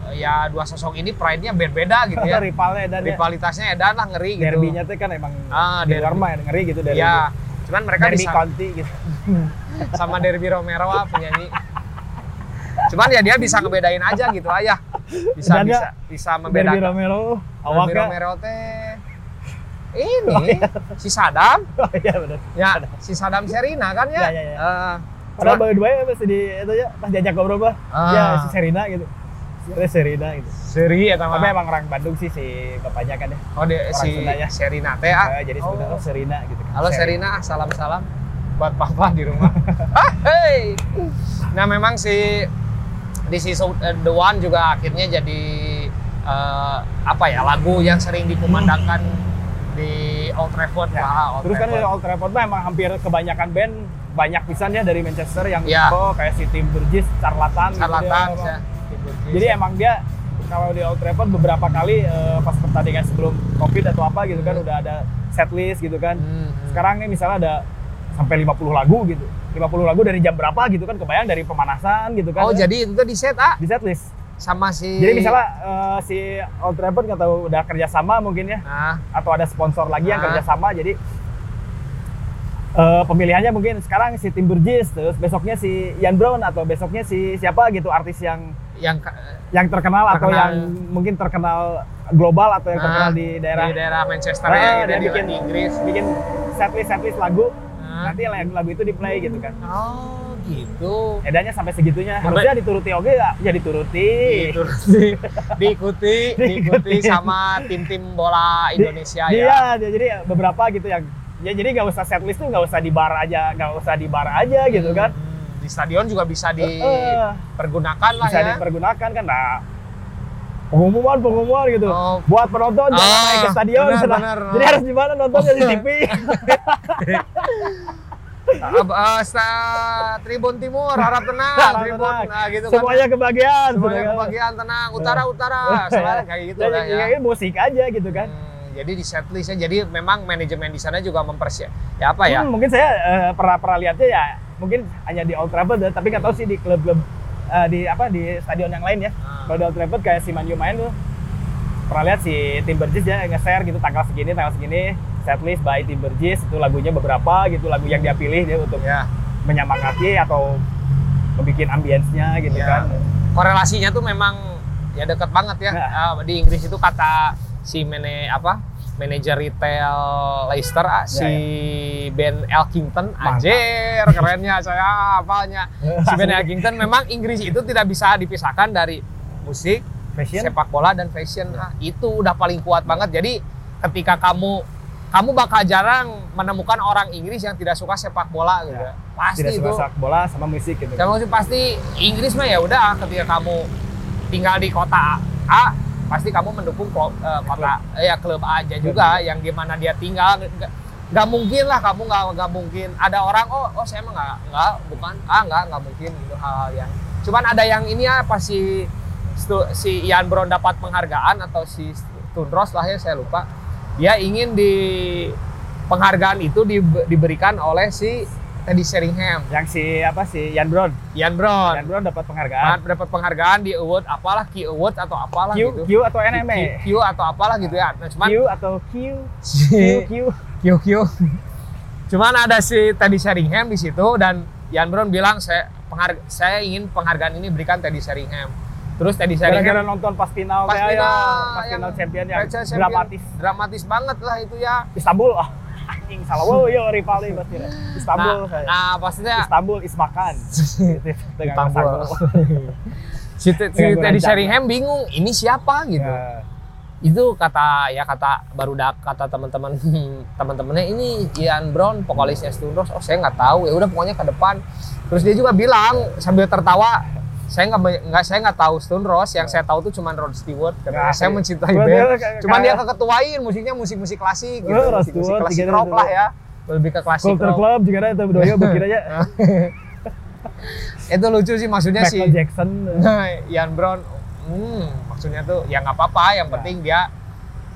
ya dua sosok ini pride-nya beda-beda gitu ya rivalnya dan ya, rivalitasnya edan lah ngeri gitu derbynya tuh kan emang Ah, di luar derby. mah ngeri gitu derby. ya cuman mereka derby bisa county gitu. sama Derby Romero ah, penyanyi cuman ya dia bisa ngebedain aja gitu aja bisa Dan bisa ya, bisa Derby membedakan Romero, Derby awaknya. Romero teh ini si Sadam Oh iya benar. ya si Sadam Serina kan ya, Ya, ya, ya. Eh, Padahal baru dua ya masih di itu ya pas diajak ngobrol mah. Ah. Ya si Serina gitu. Si Serina gitu. seri ya Tapi sama emang orang Bandung sih si bapaknya kan ya. oh de, orang si Sunda ya. Serina teh ah. Eh, jadi sebenarnya oh. oh, Serina gitu kan. Halo Serina, salam salam buat papa di rumah. ah, hey. Nah memang si di season eh, The One juga akhirnya jadi eh, apa ya lagu yang sering dikumandangkan di Old Trafford Ya. lah. Old Terus kan Trafford. Old Trafford mah emang hampir kebanyakan band banyak pisan ya dari Manchester yang Ya. oh, kayak si Tim Burgess, Charlatan, gitu Charlatan dia. ya. Jadi emang dia kalau di Old Trafford beberapa kali eh, pas pertandingan sebelum Covid atau apa gitu kan Hmm. udah ada set list gitu kan. Hmm, hmm. Sekarang nih misalnya ada sampai 50 lagu gitu. 50 lagu dari jam berapa gitu kan kebayang dari pemanasan gitu kan. Oh jadi itu di set ah di set list. sama si Jadi misalnya eh, si Old Trafford nggak tahu udah kerjasama mungkin ya nah atau ada sponsor lagi yang Ah. kerjasama jadi eh, pemilihannya mungkin sekarang si Tim Burgess terus besoknya si Ian Brown atau besoknya si siapa gitu artis yang yang yang terkenal, atau Terkenal. yang mungkin terkenal global atau yang terkenal nah, di daerah di daerah Manchester Ah, ya dia gitu, di, bikin- di Inggris. bikin setlist setlist lagu Nanti lagu, lagu itu di play gitu kan. Oh gitu. edanya sampai segitunya. Sampai- harusnya dituruti oke ya, ya dituruti. Diikuti, diikuti, diikuti. sama tim-tim bola Indonesia Di- ya. Iya, jadi beberapa gitu yang ya jadi nggak usah setlist tuh nggak usah di bar aja, nggak usah di bar aja gitu kan. Hmm, Di stadion juga bisa dipergunakan lah bisa ya. dipergunakan kan nah pengumuman pengumuman gitu Oh. buat penonton jangan Ah, naik ke stadion benar, Nah, benar. jadi harus di mana nontonnya di. TV Ab- eh, sta- Tribun Timur harap tenang, Harap Tribun tenang. nah, gitu semuanya kan. kebagian Semuanya kan. kebagian tenang, utara utara, selalu kayak gitu lah ya. ya, musik aja gitu kan Hmm, jadi di setlistnya, jadi memang manajemen di sana juga mempersiap. Ya apa ya? Hmm, mungkin saya eh, pernah pernah lihatnya ya mungkin hanya di Old Trafford ya, tapi nggak tahu sih di klub-klub eh, di apa di stadion yang lain ya Ah. kalau di Old Trafford kayak si Man U main tuh pernah lihat si Tim Burgess ya nge-share gitu tanggal segini tanggal segini setlist by Tim Burgess itu lagunya beberapa gitu lagu yang dia pilih dia untuk Ya, menyemangati atau membuat ambience-nya gitu Ya. kan korelasinya tuh memang ya deket banget ya. Nah. Ah, di Inggris itu kata si mene apa? Manajer retail Leicester ah, si Ben Elkington Ya, Mantap. anjir kerennya saya apanya si Ben Elkington memang Inggris itu tidak bisa dipisahkan dari musik fashion. sepak bola dan fashion. Nah, itu udah paling kuat banget. Jadi ketika kamu kamu bakal jarang menemukan orang Inggris yang tidak suka sepak bola gitu Ya. pasti tidak itu. sepak bola sama musik gitu. Maksud pasti Inggris mah ya udah ketika kamu tinggal di kota A pasti kamu mendukung eh, kota ya klub aja juga yang gimana dia tinggal. Nggak mungkin lah kamu nggak nggak mungkin. Ada orang oh oh saya mah nggak nggak bukan ah nggak nggak mungkin gitu hal yang cuman ada yang ini ya pas si si Ian Brown dapat penghargaan atau si Tundros lah ya saya lupa. Dia ingin di penghargaan itu di- diberikan oleh si Teddy Sheringham yang si apa si Ian Brown Ian Brown Ian Brown dapat penghargaan dapat penghargaan di award apalah Q Award atau apalah Q gitu. Q atau NME Q, Q atau apalah gitu ya. Nah, cuman Q atau Q Q Q Q Q. Cuman ada si Teddy Sheringham di situ dan Ian Brown bilang saya pengharga, saya ingin penghargaan ini berikan Teddy Sheringham. Terus Teddy gara-gara Sheringham nonton pas final pas kayak final ya, pas yang final champion yang Champion, dramatis dramatis banget lah itu ya. Istanbul ah anjing salah wow yo rivalnya pasti deh. Istanbul Nah, saya nah pastinya Istanbul is makan Gitu, dengan Istanbul. Si, si Teddy. Sheringham bingung ini siapa gitu. Ya. itu kata ya kata baru dak kata teman-teman teman-temannya ini Ian Brown vokalisnya Stundros oh saya nggak tahu ya udah pokoknya ke depan terus dia juga bilang sambil tertawa saya nggak nggak saya nggak tahu Stundros yang saya tahu tuh cuma Rod Stewart Nah, karena saya iya. mencintai band. cuman dia keketuain musiknya musik-musik klasik gitu musik-musik Stewart, klasik rock lah ya. Lebih ke klasik Culture rock. Club juga ada itu begini aja itu lucu sih maksudnya sih Michael Jackson. Nah, Ian Brown, hmm, maksudnya tuh ya nggak apa-apa. Yang Ya. penting dia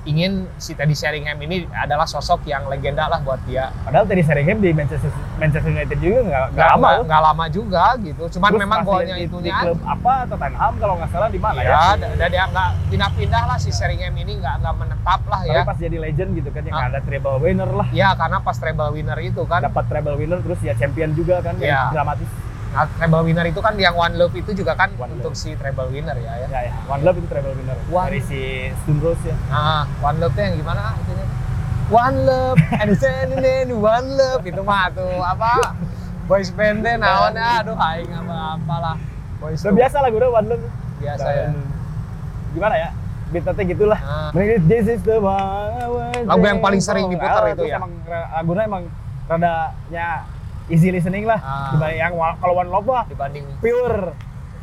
ingin si Teddy Sheringham ini adalah sosok yang legenda lah buat dia. padahal tadi Sheringham di Manchester Manchester United juga nggak lama nggak- lama juga gitu. Cuman Terus memang golnya itu di klub apa Tottenham kalau nggak salah di mana ya, ya, ada ada dia nggak pindah-pindah lah si Sheringham ini nggak nggak menetap lah tapi ya. pas jadi legend gitu kan yang Ah. ada treble winner lah Ya karena pas treble winner itu kan, dapat treble winner terus ya champion juga kan Ya. dramatis nah, treble winner itu kan yang One Love itu juga kan One untuk si treble winner ya ya. ya ya One Love itu treble winner One- dari si Stone Rose ya Nah, One Love tuh yang gimana itunya? One Love, and then One Love itu mah tuh apa? Boys band deh naonnya, aduh aing apa apalah. Boys udah biasa lah gue One Love biasa ya. Dan gimana ya beatnya gitulah Nah, This is the one Lagu yang paling sering diputar Ah, itu ya? emang lagunya emang rada nya easy listening lah Ah. dibanding yang kalau One Love mah dibanding pure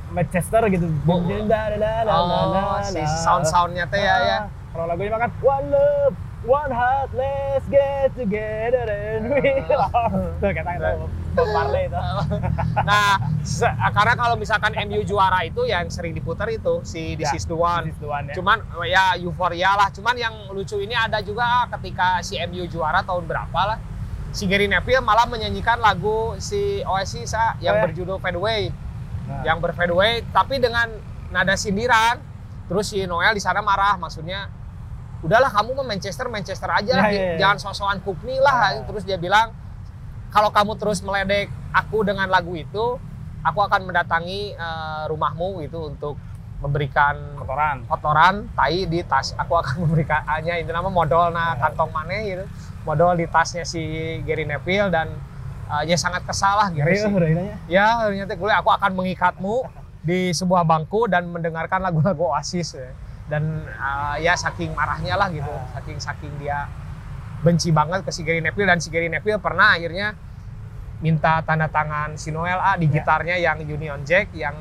Manchester gitu. Bu- Da- da- da- da- da- Oh, da- si sound-soundnya teh ya ya. Ah, Kalau lagunya makan One Love, One Heart, Let's Get Together and We Love. Tuh kata itu Bob Marley itu. Nah, karena kalau misalkan MU juara itu yang sering diputar itu si This Ya, is the one. Is the one, ya. Cuman ya euforia lah. Cuman yang lucu ini ada juga ketika si MU juara tahun berapa lah. Si Gary Neville malah menyanyikan lagu si Oasis ah, yang Oh, ya? berjudul Fade Away. Nah. Yang berfade away tapi dengan nada sindiran. Terus si Noel di sana marah maksudnya udahlah kamu mah Manchester Manchester aja Ya, ya, ya. jangan sok-sokan Kukni lah Ya. terus dia bilang kalau kamu terus meledek aku dengan lagu itu aku akan mendatangi eh, rumahmu gitu untuk memberikan kotoran. kotoran tai di tas aku akan memberikannya itu nama modal nah Ya. kantong mana gitu modal di tasnya si Gary Neville dan eh, ya sangat kesal lah gitu Ngeri sih eh, rasanya. ya ternyata gue aku akan mengikatmu di sebuah bangku dan mendengarkan lagu-lagu Oasis ya. dan uh, ya saking marahnya lah gitu saking saking dia benci banget ke si Gary Neville dan si Gary Neville pernah akhirnya minta tanda tangan si Noel ah di Ya. gitarnya yang Union Jack yang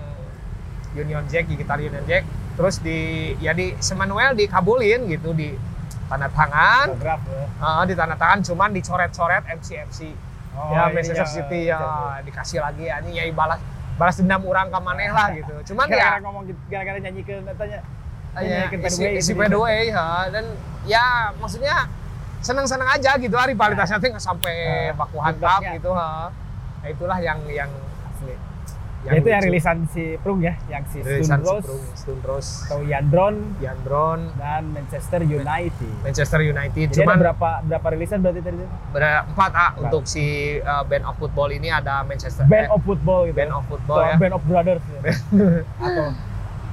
Union Jack di gitar Union Jack terus di ya di sama Noel dikabulin gitu di tanda tangan ya. uh, di tanda tangan cuman dicoret-coret MC MC Oh, ya Manchester ya, City ya. ya dikasih lagi ya ini ya balas balas dendam orang ke maneh lah gitu cuman Gara-gara ya ngomong gitu, gara-gara nyanyi ke katanya. ya, nyanyikan Fade isi, isi gitu. Fade Away, ya. dan ya maksudnya seneng-seneng aja gitu rivalitasnya tuh nggak sampai Ah, baku hantam gitu ha. Nah, itulah yang yang Asli. Ya, itu yang rilisan si Prung ya, yang si rilisan Stone Rose, Sprung, Stone Rose, atau Yandron Yandron, dan Manchester United. Manchester United. Jadi Cuman ada berapa berapa rilisan berarti tadi? itu? ber- empat ah untuk si uh, band of football ini ada Manchester Band eh, of Football gitu. band of football Atau ya. Band of Brothers. ya. Atau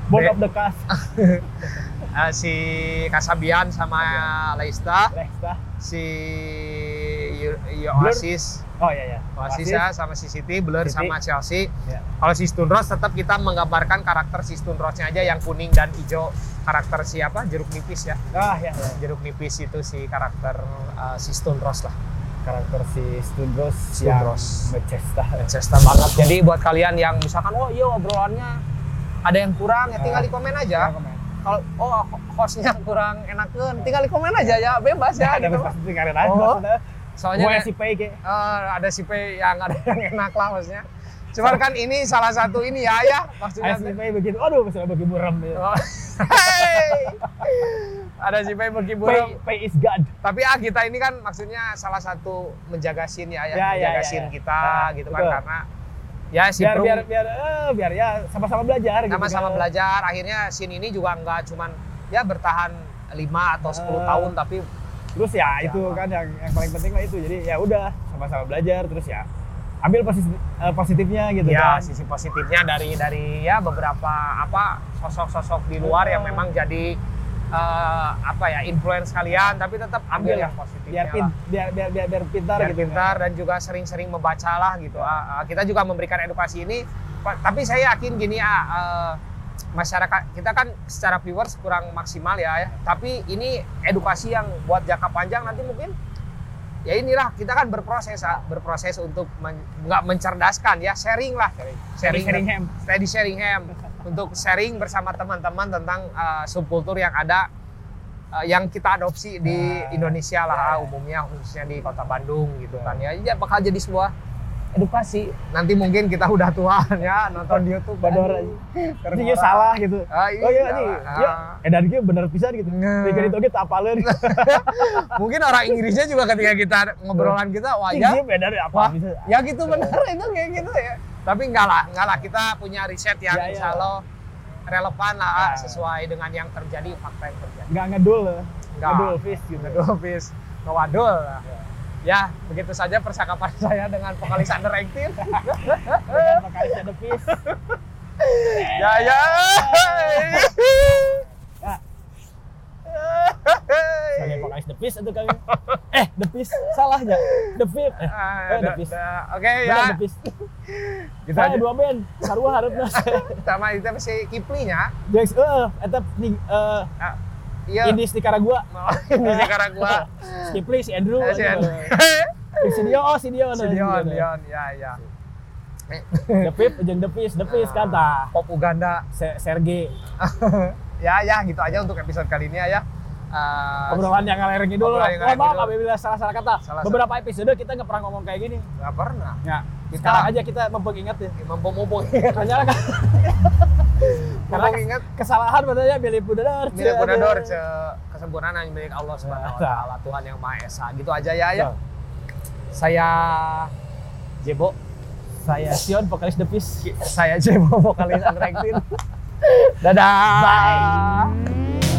Bond Band- of the Cast. Eh, si Kasabian sama Leicester, Leicester. si. Oasis, Oh iya ya. Oasis ya sama si City, Blur City. sama Chelsea. Ya. Kalau si Stone Rose tetap kita menggambarkan karakter si Stone Rose-nya aja yang kuning dan hijau. Karakter siapa? Jeruk nipis ya. Ah ya. ya. Jeruk nipis itu si karakter uh, si Stone Rose lah. Karakter si Stone Rose Stone yang Rose. Manchester. Manchester banget. Jadi buat kalian yang misalkan oh iya obrolannya ada yang kurang ya tinggal di komen aja. Komen. Kalau oh hostnya kurang enakan tinggal di komen aja ya bebas ya ada gitu. pasti kalian aja. Oh. Soalnya Gue nih, si Pei kayak. eh, ada si P yang ada yang enak lah maksudnya. Cuman kan ini salah satu ini ya ya maksudnya. Ada si Pei begitu. Aduh, misalnya bagi buram. gitu. Oh. Hey! ada si Pei pergi Pei, burung. Pei is God. Tapi ah kita ini kan maksudnya salah satu menjaga scene ya, ya, Ya, ya, menjaga ya, ya. kita Nah, gitu betul. kan karena ya si biar, biar biar eh, biar ya sama-sama belajar gitu sama-sama kan. belajar. Akhirnya scene ini juga nggak cuman ya bertahan 5 atau 10 Ah. tahun tapi terus ya Ya. itu kan yang yang paling penting lah itu jadi ya udah sama-sama belajar terus ya ambil positif, eh, positifnya gitu ya kan sisi positifnya dari dari ya beberapa apa sosok-sosok di luar yang memang jadi eh, apa ya influence kalian tapi tetap ambil Ambil yang positifnya biar, pin, biar biar biar biar pintar biar gitu pintar dan juga sering-sering membaca lah gitu. Ya. Ah, kita juga memberikan edukasi ini, tapi saya yakin gini ah, eh, masyarakat kita kan secara viewers kurang maksimal ya, ya. Tapi ini edukasi yang buat jangka panjang nanti mungkin ya inilah kita kan berproses ah, berproses untuk men- nggak mencerdaskan ya sharing lah. Sharing. Sharing ham steady sharing ham untuk sharing bersama teman-teman tentang uh, subkultur yang ada uh, yang kita adopsi di Nah, Indonesia lah ya. umumnya khususnya di kota Bandung gitu Ya. kan ya. Ya bakal jadi sebuah edukasi. Nanti mungkin kita udah tua ya nonton di YouTube Bador ini termora. salah gitu. Ah, oh iya nih. Ya Ah. eh dia bener pisan gitu. Nah. Dikit itu kita apalin mungkin orang Inggrisnya juga ketika kita ngobrolan kita wah ya. beda deh apa ya gitu bener itu kayak gitu ya. Tapi enggak lah enggak lah kita punya riset yang Ya, ya. insya Allah relevan lah Ya. sesuai dengan yang terjadi fakta yang terjadi. Nggak ngedul Nggak. ngedul fish gitu. Ngedul bis ngewadul lah. Ya begitu saja percakapan saya dengan vokalis under 18 Dan makanya ada fish ya ya. Sebagai vokalis The Fish itu kami. Eh The Fish salah ya The Fish eh Ah, Eh, The da- Oke bener ya, The Fish gitu saya aja. dua band sarua harapnya. Sama itu si Kipli-nya. Jax eh eta nih eh Ah, Iya. Indis Nicaragua Oh, Ini sekarang gua. Kipli si Andrew Eh, si. Andrew. si Dion oh si Dion Si Dion, Dion, ya ya. Depip jeung Depis, Depis kan tah. Pop Uganda. Se- Sergei. Ya ya gitu aja untuk episode kali ini ya. Eh, Obrolan yang ngalir. Obrolan yang Mohon ngalir maaf apabila salah-salah kata. Salah- Beberapa episode kita nggak pernah ngomong kayak gini. nggak pernah. Ya, sekarang aja kita mengingat ya. Mumpung-mumpung Karena kan karena Mumpung ingat kesalahan sebenarnya milik Budadar. milik Bunador ce kesempurnaan hanya milik Allah Subhanahu wa taala Tuhan yang Maha Esa. Gitu aja ya ya. Saya Jebo, Saya Sion, vokalis Depis. saya Jebo vokalis Angrektin. Dadah. Bye.